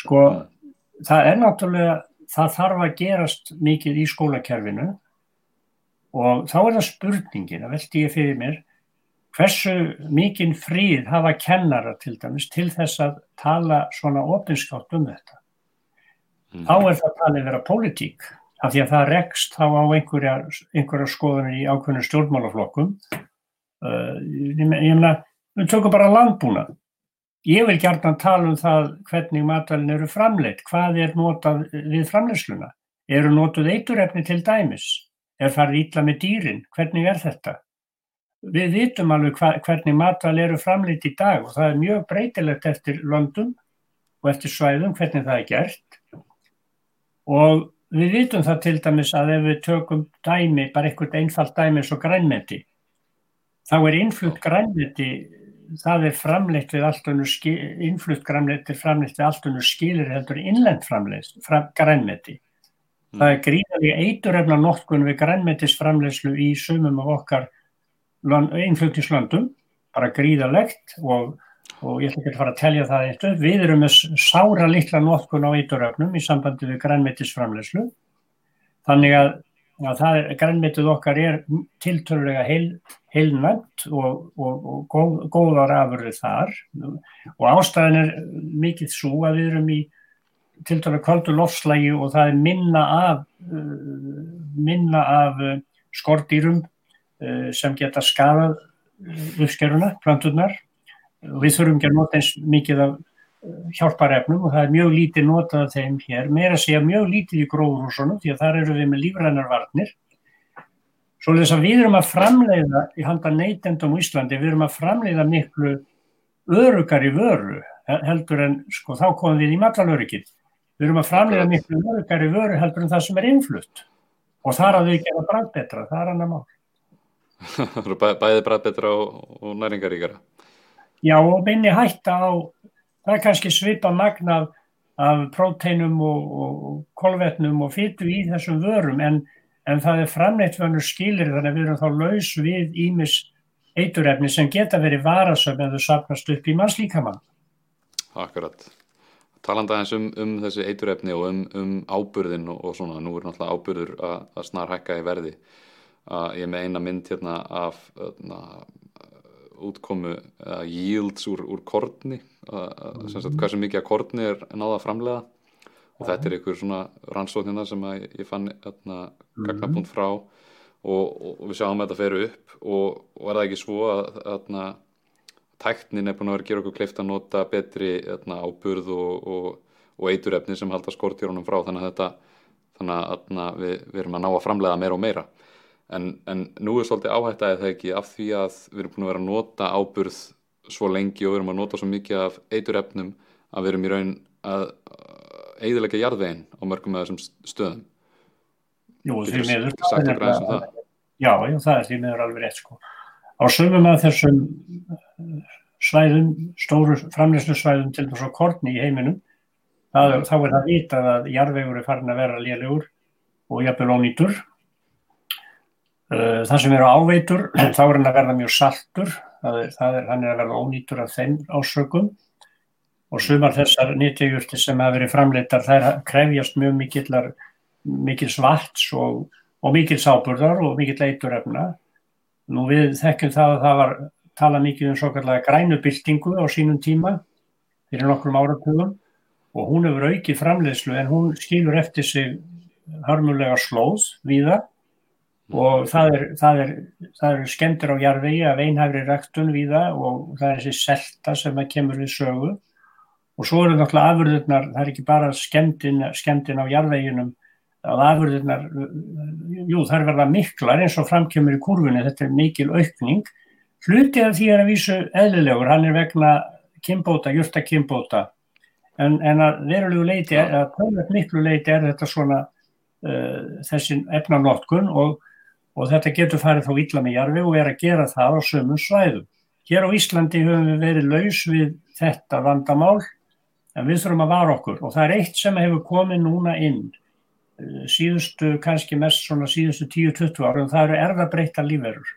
sko, mm. Það er náttúrulega það þarf að gerast mikið í skólakerfinu og þá er það spurningin að veldi ég fyrir mér hversu mikinn fríð hafa kennara til dæmis til þess að tala svona opinskátt um þetta. Mm. Þá er það talið vera pólitík af því að það rekst þá á einhverja, einhverja skoðunir í ákveðinu stjórnmálaflokkum. Uh, ég meina, við tökum bara landbúna. Ég vil að tala um það hvernig matvælinn eru framleitt, hvað er notað við framleiðsluna. Eru notuð eiturefni til dæmis? Er farið ítla með dýrin? Hvernig er þetta? við vitum alveg hva, hvernig matval eru framleitt í dag og það er mjög breytilegt eftir löndum og eftir svæðum hvernig það er gert og við vitum það til dæmis að ef við tökum dæmi, bara einhvert einfalt dæmi og grænmeti þá er innflutt grænmeti það er framleitt við allt önnu innflutt grænmeti framleitt við allt önnu skilir heldur innlend framleitt fram, grænmeti mm. það er gríðalega eiturefna nokkun við grænmetisframleitslu í sumum af okkar einflutningslöndum, bara gríðalegt og, og ég ætla ekki að fara að telja það eitthvað. Við erum með sára litla notkun á eituröfnum í sambandi við grænmetisframlegslu. Þannig að, að er, grænmetið okkar er tiltölulega heil, heilnæmt og, og, og góð, góðar afurðið þar. Og ástæðin er mikið svo að við erum í tiltölulega kvöldu lofslægi og það er minna af, uh, minna af uh, skordýrum Eh, sem geta skafað uppskeruna, planturnar og við þurfum ekki að nota eins mikið af hjálparefnum og það er mjög lítið notað af þeim hér, meira segja mjög lítið í gróðurhúsunum því að þar eru við með lífrænar varnir. Svo þess að við erum að framleiða í handa neytendum í Íslandi, við erum að framleiða miklu örugar í vöru heldur en, sko þá komum við í matalöryggið, við erum að framleiða miklu örugar í vöru heldur en það sem er innflutt. Og þar að við gera bræð betra, það er annar mál. Bæði bræð betra og, og næringaríkara. Já og minni hætta á, það er kannski svipa magna af, af próteinum og, og kolvetnum og fytu í þessum vörum en, en það er framleitt vönur skilir þannig að við erum þá laus við ímis eiturefni sem geta verið varasöfn en þau sapnast upp í mannslíkamann. Akkurat. Talanda eins um, um þessi eiturefni og um, um ábyrðin og, og svona, nú er náttúrulega ábyrður að, snar hækka í verði að ég með eina mynd hérna af na, útkomu uh, yields úr, úr kortni uh, sem sagt hversu mikið að kortni er náða að framlega og þetta er einhver svona rannsóknina sem ég, ég fann hérna gagnapunkt frá. Og, og, og við sjáum að þetta fer upp. Og, og er það ekki svo að hérna tæknin er búin að vera að gera okkur kleift að nota betri hérna, áburð og eiturefni sem halda skortjórunum frá. Þannig að þetta þannig að hérna, við, við erum að ná að framlega meira og meira en, en nú er svolítið áhættaðið það ekki af því að við erum búin að vera að nota áburð svo lengi og við erum að nota svo mikið af eiturefnum að við erum í raun að eidilega jarðveginn á mörgum með þessum stöðum Jú, því miður um. Já, já, það er því miður alveg rétt sko. Á sögum að þessum uh, svæðum, stóru framleyslu svæðum til þess að kortni í heiminum það, þá er það vitað að jarðvegur er farin að vera lélegur og jafnvel ónýtur það sem eru áveitur, þá er hann að verða mjög saltur, er, er, hann er að verða ónýtur af þeim ásökum og sumar þessar nýttjegurti sem hafa verið framleitar þær krefjast mjög mikillar, mikil svarts og, og mikil sáburðar og mikil eiturefna. Nú við þekkjum það að það var talað mikið um svo kallega grænubildingu á sínum tíma fyrir nokkrum áratugum. Og hún hefur aukið framleiðslu en hún skilur eftir sig harmulega slóð við það og það er, það er, er skemmtir á jarðvegi af einhæfri ræktun við það og það er þessi selta sem að kemur við sögu. Og svo eru náttúrulega afurðurnar, það er ekki bara skemmtin, skemmtin á jarðveginum að afurðurnar, jú það er verða miklar eins og framkjömmur í kurvunni, þetta er mikil aukning. Hlutið af því er að vísu eðlilegur, hann er vegna kimbóta, júrta kimbóta en, en að verulegu leiti, að miklu leiti er þetta svona uh, þessin efnanótkun og og þetta getur farið þá illa með jarfi og er að gera það á sömum svæðum. Hér á Íslandi höfum við verið laus við þetta vandamál en við þurfum að vara okkur og það er eitt sem hefur komið núna inn uh, síðustu, kannski mest svona síðustu 10-20 ára og það eru erðabreita lífverður.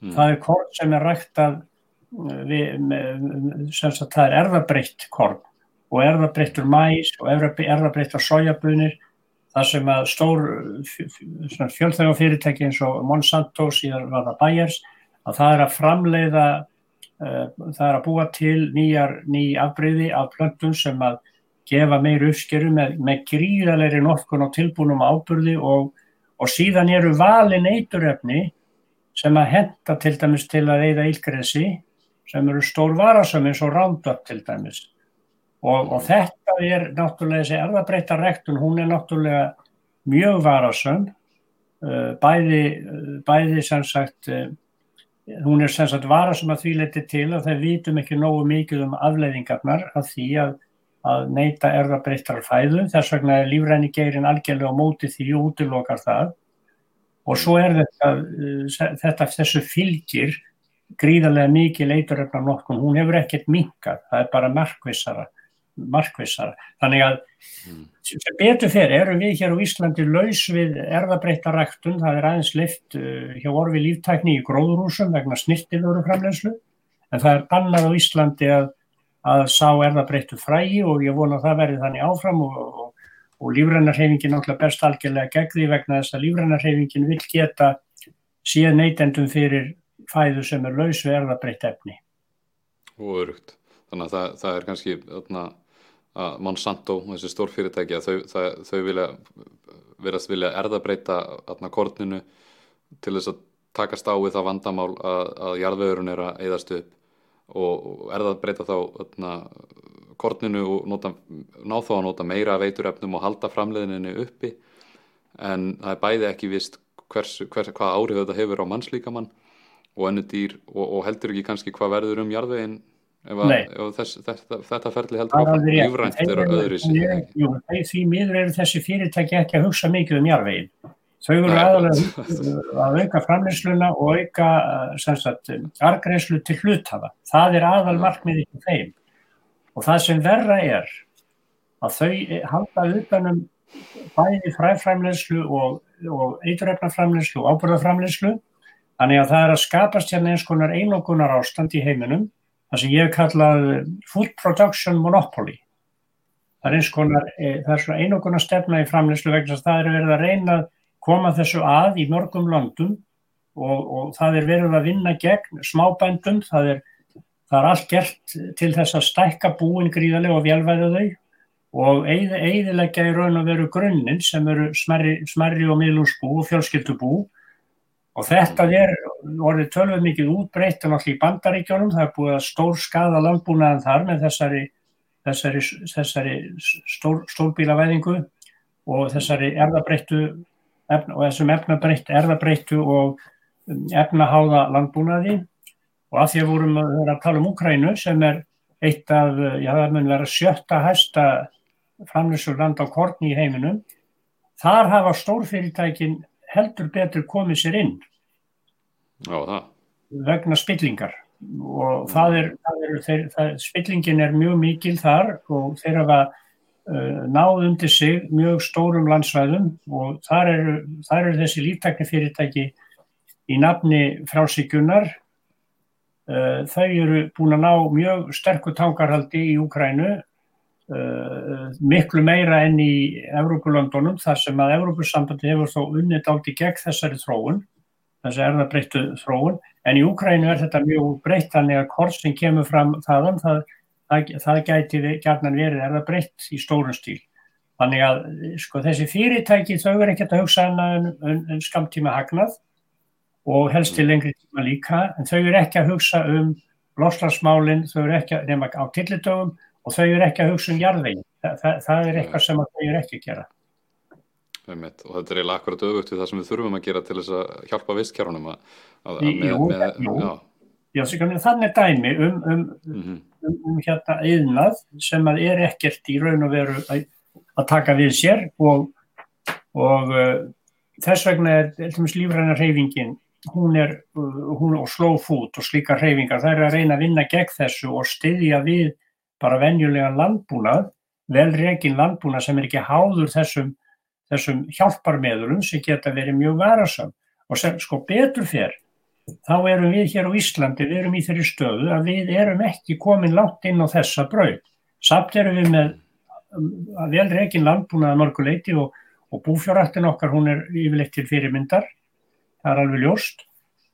Mm. Það er korn sem er ræktað, við, sem sagt það er erðabreitt korn og erðabreittur mæs og erðabreittar sojabunir það sem að stór fjölþægum fyrirtæki eins og Monsanto síðan var það Bayers að það er að framleiða uh, það er að búa til nýjar ný afbreyði af plöntun sem að gefa meir uppskeru með, með gríðalegri nokkun og tilbúnum ábyrði og, og síðan eru valin eituröfni sem að henda til dæmis til að reyða ílgresi sem eru stór varasum eins og Roundup til dæmis og, og þetta er náttúrulega þessi erðabreita rektun, hún er náttúrulega mjög varasum uh, bæði, uh, bæði sem sagt uh, hún er sem sagt varasum að því leti til að þeir vitum ekki nógu mikið um afleiðingarnar af því að, að neyta erðabreittar fæðu, þess vegna er lífræni geirin algjörlega á móti því útilokar það. Og svo er þetta, þetta þessu fylgir gríðarlega mikið leituröfna nokkun, hún hefur ekkert minkað, það er bara markvissara markvissar. Þannig að mm. sem betur fyrir erum við hér á Íslandi laus við erðabreita ræktun, það er aðeins lift uh, hjá orfi líftækni í gróðurúsum vegna snittilöru framlegslu en það er annað á Íslandi að, að sá erðabreitu frægi og ég vona að það verði þannig áfram og, og, og lífrænarhefingin náttúrulega best algjörlega gegn því vegna þess að lífrænarhefingin vil geta síðan neytendum fyrir fæðu sem er laus við erðabreitt efni. Og örugt. Þannig að það, það er kannski öðna, að Monsanto, þessi stórfyrirtæki þau, það, þau vilja verðast vilja erðabreita öðna, korninu til þess að takast á við það vandamál að, að jarðvegurinn er að eðast upp og erðabreita þá öðna, korninu og nota, ná þá að nota meira veiturefnum og halda framleiðinni uppi. En það er bæði ekki vist hvers, hvers, hvað áhrif þetta hefur á mannslíkamann og ennu dýr og, og heldur ekki kannski hvað verður um jarðveginn ef, að, ef þess, þetta, þetta ferli heldur áfram lífrænt er öðru því miður eru þessi fyrirtæki ekki að hugsa mikið um jarvegin þau eru aðalega að auka framleysluna og auka argreifslu til hluthafa. Það er aðal markmiði til þeim. Og það sem verra er að þau halda utanum bæði fræframleyslu og, og eiturrefnaframleyslu og ábúrðaframleyslu þannig að það er að skapast hérna eins konar einogunar ástand í heiminum það sem ég kallað food production monopoly. Það er eins konar, e, það er svona einoguna stefna í framleyslu vegna að það er verið að reyna að koma þessu að í mörgum landum og, og það er verið að vinna gegn smábændum, það er, það er allt gert til þess að stækka búin gríðarlega og velvæða þau. Og eiðilegja í raun og veru grunninn sem eru smerri, smerri og miðlúsbú og fjölskyldubú. Og þetta er orðið tölvöð mikið útbreytt en allir í bandaríkjónum, það er búið að stór skada landbúnaðan þar með þessari, þessari, þessari stór, stórbílavæðingu og þessari erðabreittu og þessum efnabreytt erðabreittu og efnaháða landbúnaði. Og að því að vorum að tala um Ukrænu sem er eitt af, já það mun vera sjötta hæsta framlýsur land á kortni í heiminum, þar hafa stórfyrirtækin heldur betur komið sér inn Já, vegna spillingar. Og það er, það er þeir, það, spillingin er mjög mikil þar og þeir hafa uh, náð undir sig mjög stórum landsvæðum og þar eru, þar eru þessi líftakni fyrirtæki í nafni frásíkunar uh, þau eru búin að ná mjög sterkur tangarhaldi í Úkrænu Uh, miklu meira enn í Evrópulöndunum þar sem að Evrópusambandi hefur þó unnit átt í gegn þessari þróun þess að er það breyttu þróun. En í Úkrænu er þetta mjög breytt þannig að hvort sem kemur fram þaðan það, það, það gæti gætnan verið er það breytt í stórun stíl. Þannig að sko þessi fyrirtæki þau er ekkert að hugsa en, en, en skamtíma hagnað og helst til lengri tíma líka en þau er ekki að hugsa um loslasmálinn, þau er ekki að nema á tillitögum og þau eru ekki að hugsa um jarðvegin Þa, það, það er eitthvað sem þau eru ekki að gera Einmitt. og þetta er eiginlega akkurat auðvögt við það sem við þurfum að gera til þess að hjálpa visskjárunum þannig dæmi um, um, mm -hmm. um, um hérna eðnað sem að er ekkert í raun og veru að, að taka við sér og, og uh, þess vegna er lífræna reyfingin hún er uh, hún og slow food og slíka reyfingar það er að reyna að vinna gegn þessu og styðja við bara venjulega landbúnað, vel reygin landbúnað sem er ekki háður þessum, þessum hjálparmeðurum sem geta verið mjög varasam og sem sko betur fyrr þá erum við hér á Íslandi, við erum í þeirri stöðu að við erum ekki komin langt inn á þessa brauð. Samt erum við með um, vel reygin landbúnað að mörguleiti og, og búfjórættin okkar hún er yfirleitt til fyrirmyndar, það er alveg ljóst.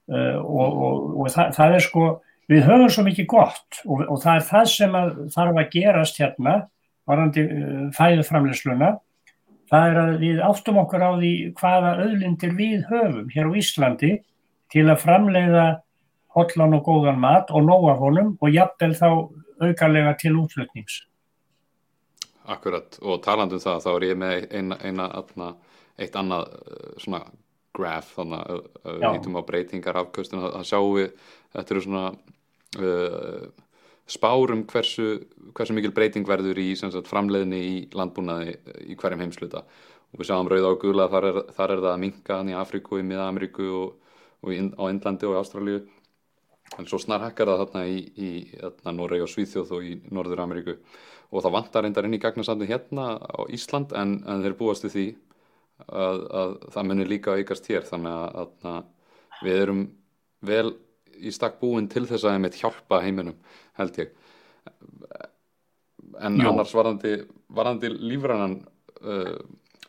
Uh, og, og, og það, það er sko, við höfum svo mikið gott og það er það sem að þarf að gerast hérna, varandi uh, fæðuframleysluna, það er að við áttum okkur á því hvaða öðlindir við höfum hér á Íslandi til að framleiða hotlan og góðan mat og nóa honum og jafnvel þá aukarlega til útflutnings. Akkurat og talandum það þá er ég með eina, eina atna, eitt annað eh, svona graf þannig að við hýttum á breytingar afkvöstun að sjáum við þetta eru svona uh, spárum hversu, hversu mikil breyting verður í sagt, framleiðinni í landbúnaði í hverjum heimsluta og við sjáum rauða og gula þar er, þar er það að minka í Afríku, í Miða-Ameríku og og í, á Indlandi og í Ástralju en svo snar hekkar það þarna í, í Noregi og Svíþjóð og í Norður Ameríku og það vantar reyndar inn í gagnasandi hérna á Ísland en, en þeir búast því að, að það munir líka aukast hér. Þannig að, að við erum vel í stakk búin til þess að við hjálpa heiminum held ég en Jó. annars varandi, varandi lífrannan uh,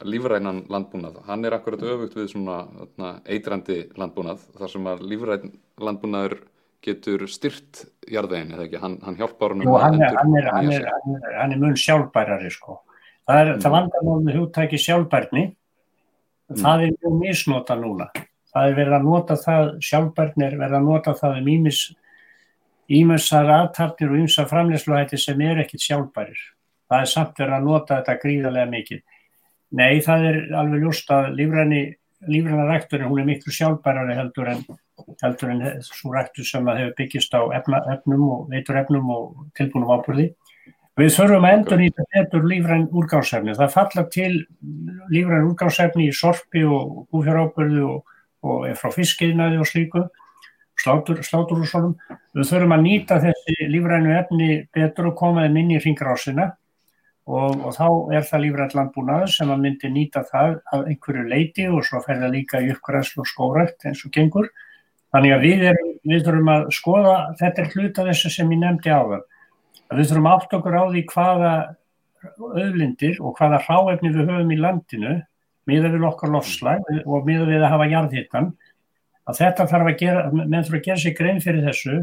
lífrænan landbúnað, hann er akkurat öfugt við svona þarna, eitrandi landbúnað þar sem að lífræn landbúnaður getur styrt jarðvegin eða ekki, hann, hann hjálpar hann um hann, hann, hann er, er, er mun sjálfbærari sko það er, mm. það vandar náttúrulega húttæki sjálfbærni mm. það er mjög misnota núna það er verið að nota það sjálfbærni er verið að nota það um ímis ímessar aðtartir og ímsa framlegsluhætti sem er ekkit sjálfbærir það er samt verið að nota þetta gríðarlega mikið Nei, það er alveg ljóst að lífræna rækturinn, hún er miklu sjálfbærari heldur en, heldur en svo ræktur sem að hefur byggist á efna, efnum og veitur efnum og tilbúinum ábúrði. Við þurfum að endur nýta betur lífræn úrgáðsefni. Það falla til lífræn úrgáðsefni í sorpi og búfjárábúrðu og, og frá fiskiðnaði og slíku, slátur, slátur og svonum. Við þurfum að nýta þessi lífrænu efni betur og koma þeim inn í ringrásina og, og þá er það lífrænt landbúnaður sem að myndi nýta það af einhverju leiti og svo fer það líka í uppgræslu og skórætt eins og gengur. Þannig að við, erum, við þurfum að skoða, þetta er hluta þessu sem ég nefndi á það, að við þurfum átt okkur á því hvaða öðlindir og hvaða hráefni við höfum í landinu miða við okkar lofslag og miða við að hafa jarðhittan, að þetta þarf að gera, menn þurfa að gera sig grein fyrir þessu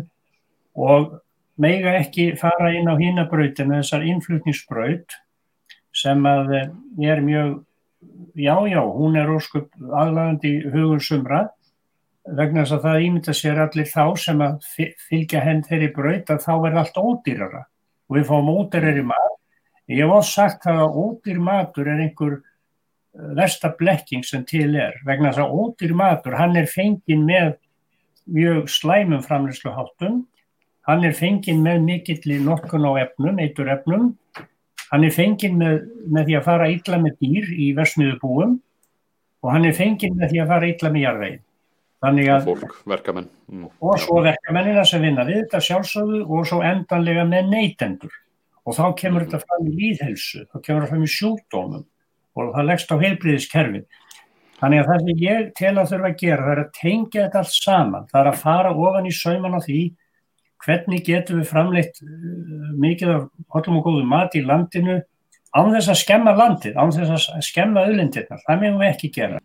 og meiga ekki fara inn á hínabrautinu þessar innflutningsbraut sem að eh, er mjög, já já, hún er óskup aðlagandi hugum sumra vegna þess að það ímynda sér allir þá sem að fylgja henn þeirri braut að þá er allt ódýrara og við fáum ódýrari mat. Ég hef oft sagt að ódýr matur er einhver versta blekking sem til er vegna þess að ódýr matur hann er fengin með mjög slæmum framleysluháttum Hann er fenginn með mikill nokkun á efnum, eitur efnum. Hann er fenginn með, með því að fara illa með dýr í versmiðu búum og hann er fenginn með því að fara illa með jarðveginn. Og fólk, verkamenn. Mm. Og svo verkamennina sem vinna við þetta sjálfsögðu og svo endanlega með neytendur. Og þá kemur mm. þetta fram í líðhelsu, þá kemur þetta fram í sjúkdómum og það leggst á heilbríðiskerfið. Þannig að það sem ég tel að þurfa að gera það er að tengja þetta allt saman. Það er að fara ofan í sauman á því hvernig getum við framleitt uh, mikið af hotlum og góðu mat í landinu án þess að skemma landið, án þess að skemma auðlindirnar, það meðum við ekki gera.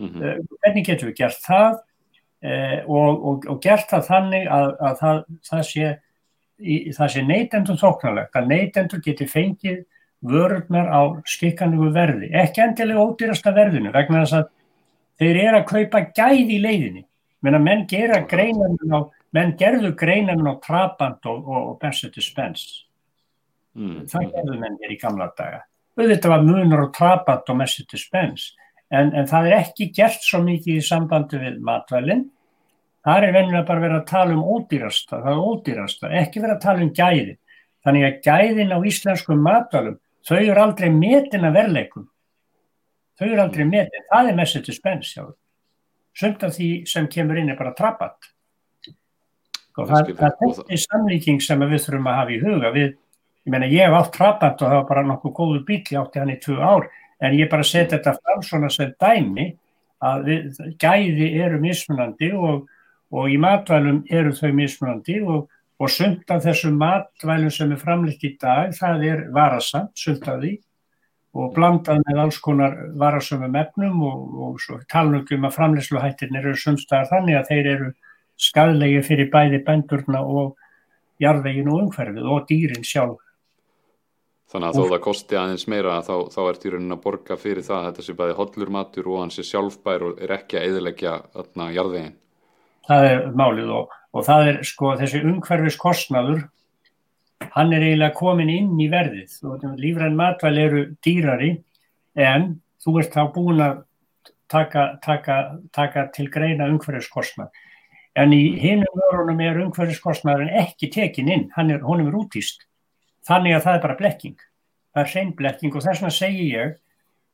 Mm -hmm. Hvernig getum við gert það uh, og, og, og gert það þannig að, að það, það sé, sé neytendur þóknarlegt, að neytendur geti fengið vörðnar á skikkanlegu verði, ekki endilega ódýrasta verðinu vegna þess að þeir eru að kaupa gæði í leiðinni, menn menn á menn gerðu greinarinn á Trabant og, og, og Bensetti Spens mm. það gerðu menn hér í gamla daga. Auðvitað var munur á Trabant og Bensetti Spens en, en það er ekki gert svo mikið í sambandi við matvælinn það er vennilega bara verið að tala um ódýrasta, það er ódýrasta ekki verið að tala um gæði. Þannig að gæðin á íslenskum matvælum þau eru aldrei metin að verleikum þau eru aldrei metin, það er Bensetti Spens sumt af því sem kemur inn er bara Trabant Og það, það er þessi samlíking sem við þurfum að hafa í huga. Við, ég meina ég hef átt trabant og það var bara nokkuð góður bíl, ég átti hann í tvö ár. En ég bara seti þetta fram svona sem dæmi að við, gæði eru mismunandi og, og í matvælum eru þau mismunandi og, og sumt af þessum matvælum sem er framleitt í dag, það er varasamt, sumt af því og blandað með alls konar varasömmum efnum og, og svo talningum að framleysluhættirnir eru sumstaðar þannig að þeir eru skadlegi fyrir bæði bændurna og jarðvegin og umhverfið og dýrin sjálf. Þannig að þó það kosti aðeins meira þá, þá er dýrunin að borga fyrir það að þetta sé bæði hollur matur og hans er sjálfbær og er ekki að eðilegja jarðvegin. Það er málið og, og það er sko þessi umhverfis kostnaður hann er eiginlega komin inn í verðið. Og lífræn matvæl eru dýrari en þú ert þá búin að taka, taka, taka til greina umhverfiskostnað. En í hinum vörunum er umhverfiskostnaðurinn ekki tekin inn, er, honum er útýst þannig að það er bara blekking. Það er hrein blekking og þess vegna segi ég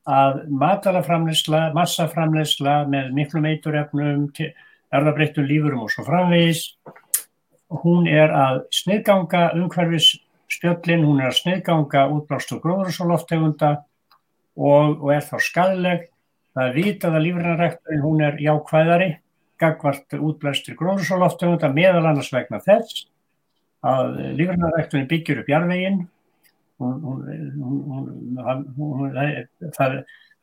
að matalaframleysla massaframleysla með miklu meiturefnum erðabreittum lífurum og svo framvegis hún er að sniðganga umhverfisspjöllin, hún er að sniðganga útblástu gróðursoloftegunda og, og er þá skadleg. Það er vitað að lífrinarækturinn hún er jákvæðari, gagvart útblæstur gróðursoloftegunda meðal annars vegna þess að lífrinarækturinn byggjur upp jarveginn, það,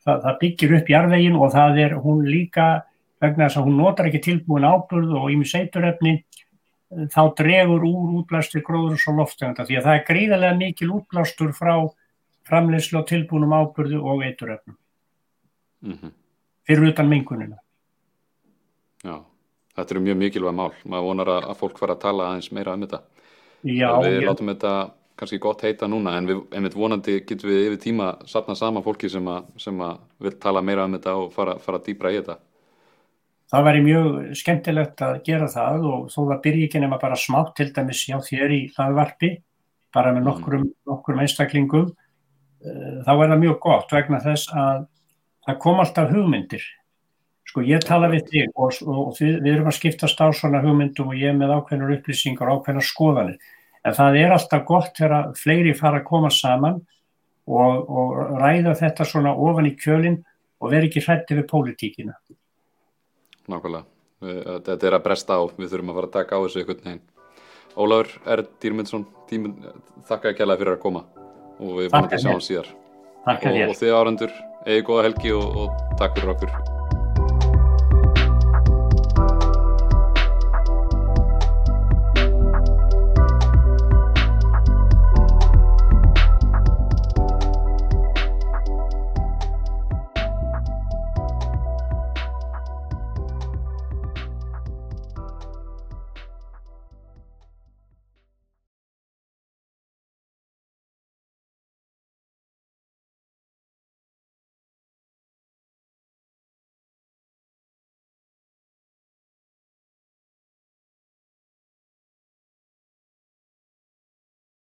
það, það byggir upp jarveginn og það er hún líka vegna þess að hún notar ekki tilbúin áburð og ímiseiturefni þá dregur úr útblastur gróðurs og loftegunda því að það er gríðarlega mikil útblastur frá framleyslu og tilbúnum ábyrðu og eituröfnum mm -hmm. fyrir utan mingunina. Já, þetta eru mjög mikilvæg mál. Maður vonar að, að fólk fara að tala aðeins meira um þetta. Já. Við ég... látum þetta kannski gott heita núna en við, einmitt vonandi getum við yfir tíma sapna sama fólki sem að, sem að vil tala meira um þetta og fara, fara dýbra í þetta það væri mjög skemmtilegt að gera það og þó það byrji ekki nema bara smátt til dæmis hjá þér í hlaðvarpi bara með nokkrum, nokkrum einstaklingum eh, þá er það mjög gott vegna þess að það kom alltaf hugmyndir. Sko ég tala við þig og, og við, við erum að skiptast á svona hugmyndum og ég með ákveðnur upplýsingar og ákveðnar skoðanir. En það er alltaf gott þegar fleiri fara að koma saman og, og ræða þetta svona ofan í kjölinn og vera ekki hrætti við pólitíkina nákvæmlega. Þetta er að bresta á, við þurfum að fara að taka á þessu ykkur neginn. Ólafur R. Dýrmundsson, þakka ekki alveg fyrir að koma og við erum að sjá hans síðar. Takk og, og þið árandur, eigi góða helgi og, og takk fyrir okkur.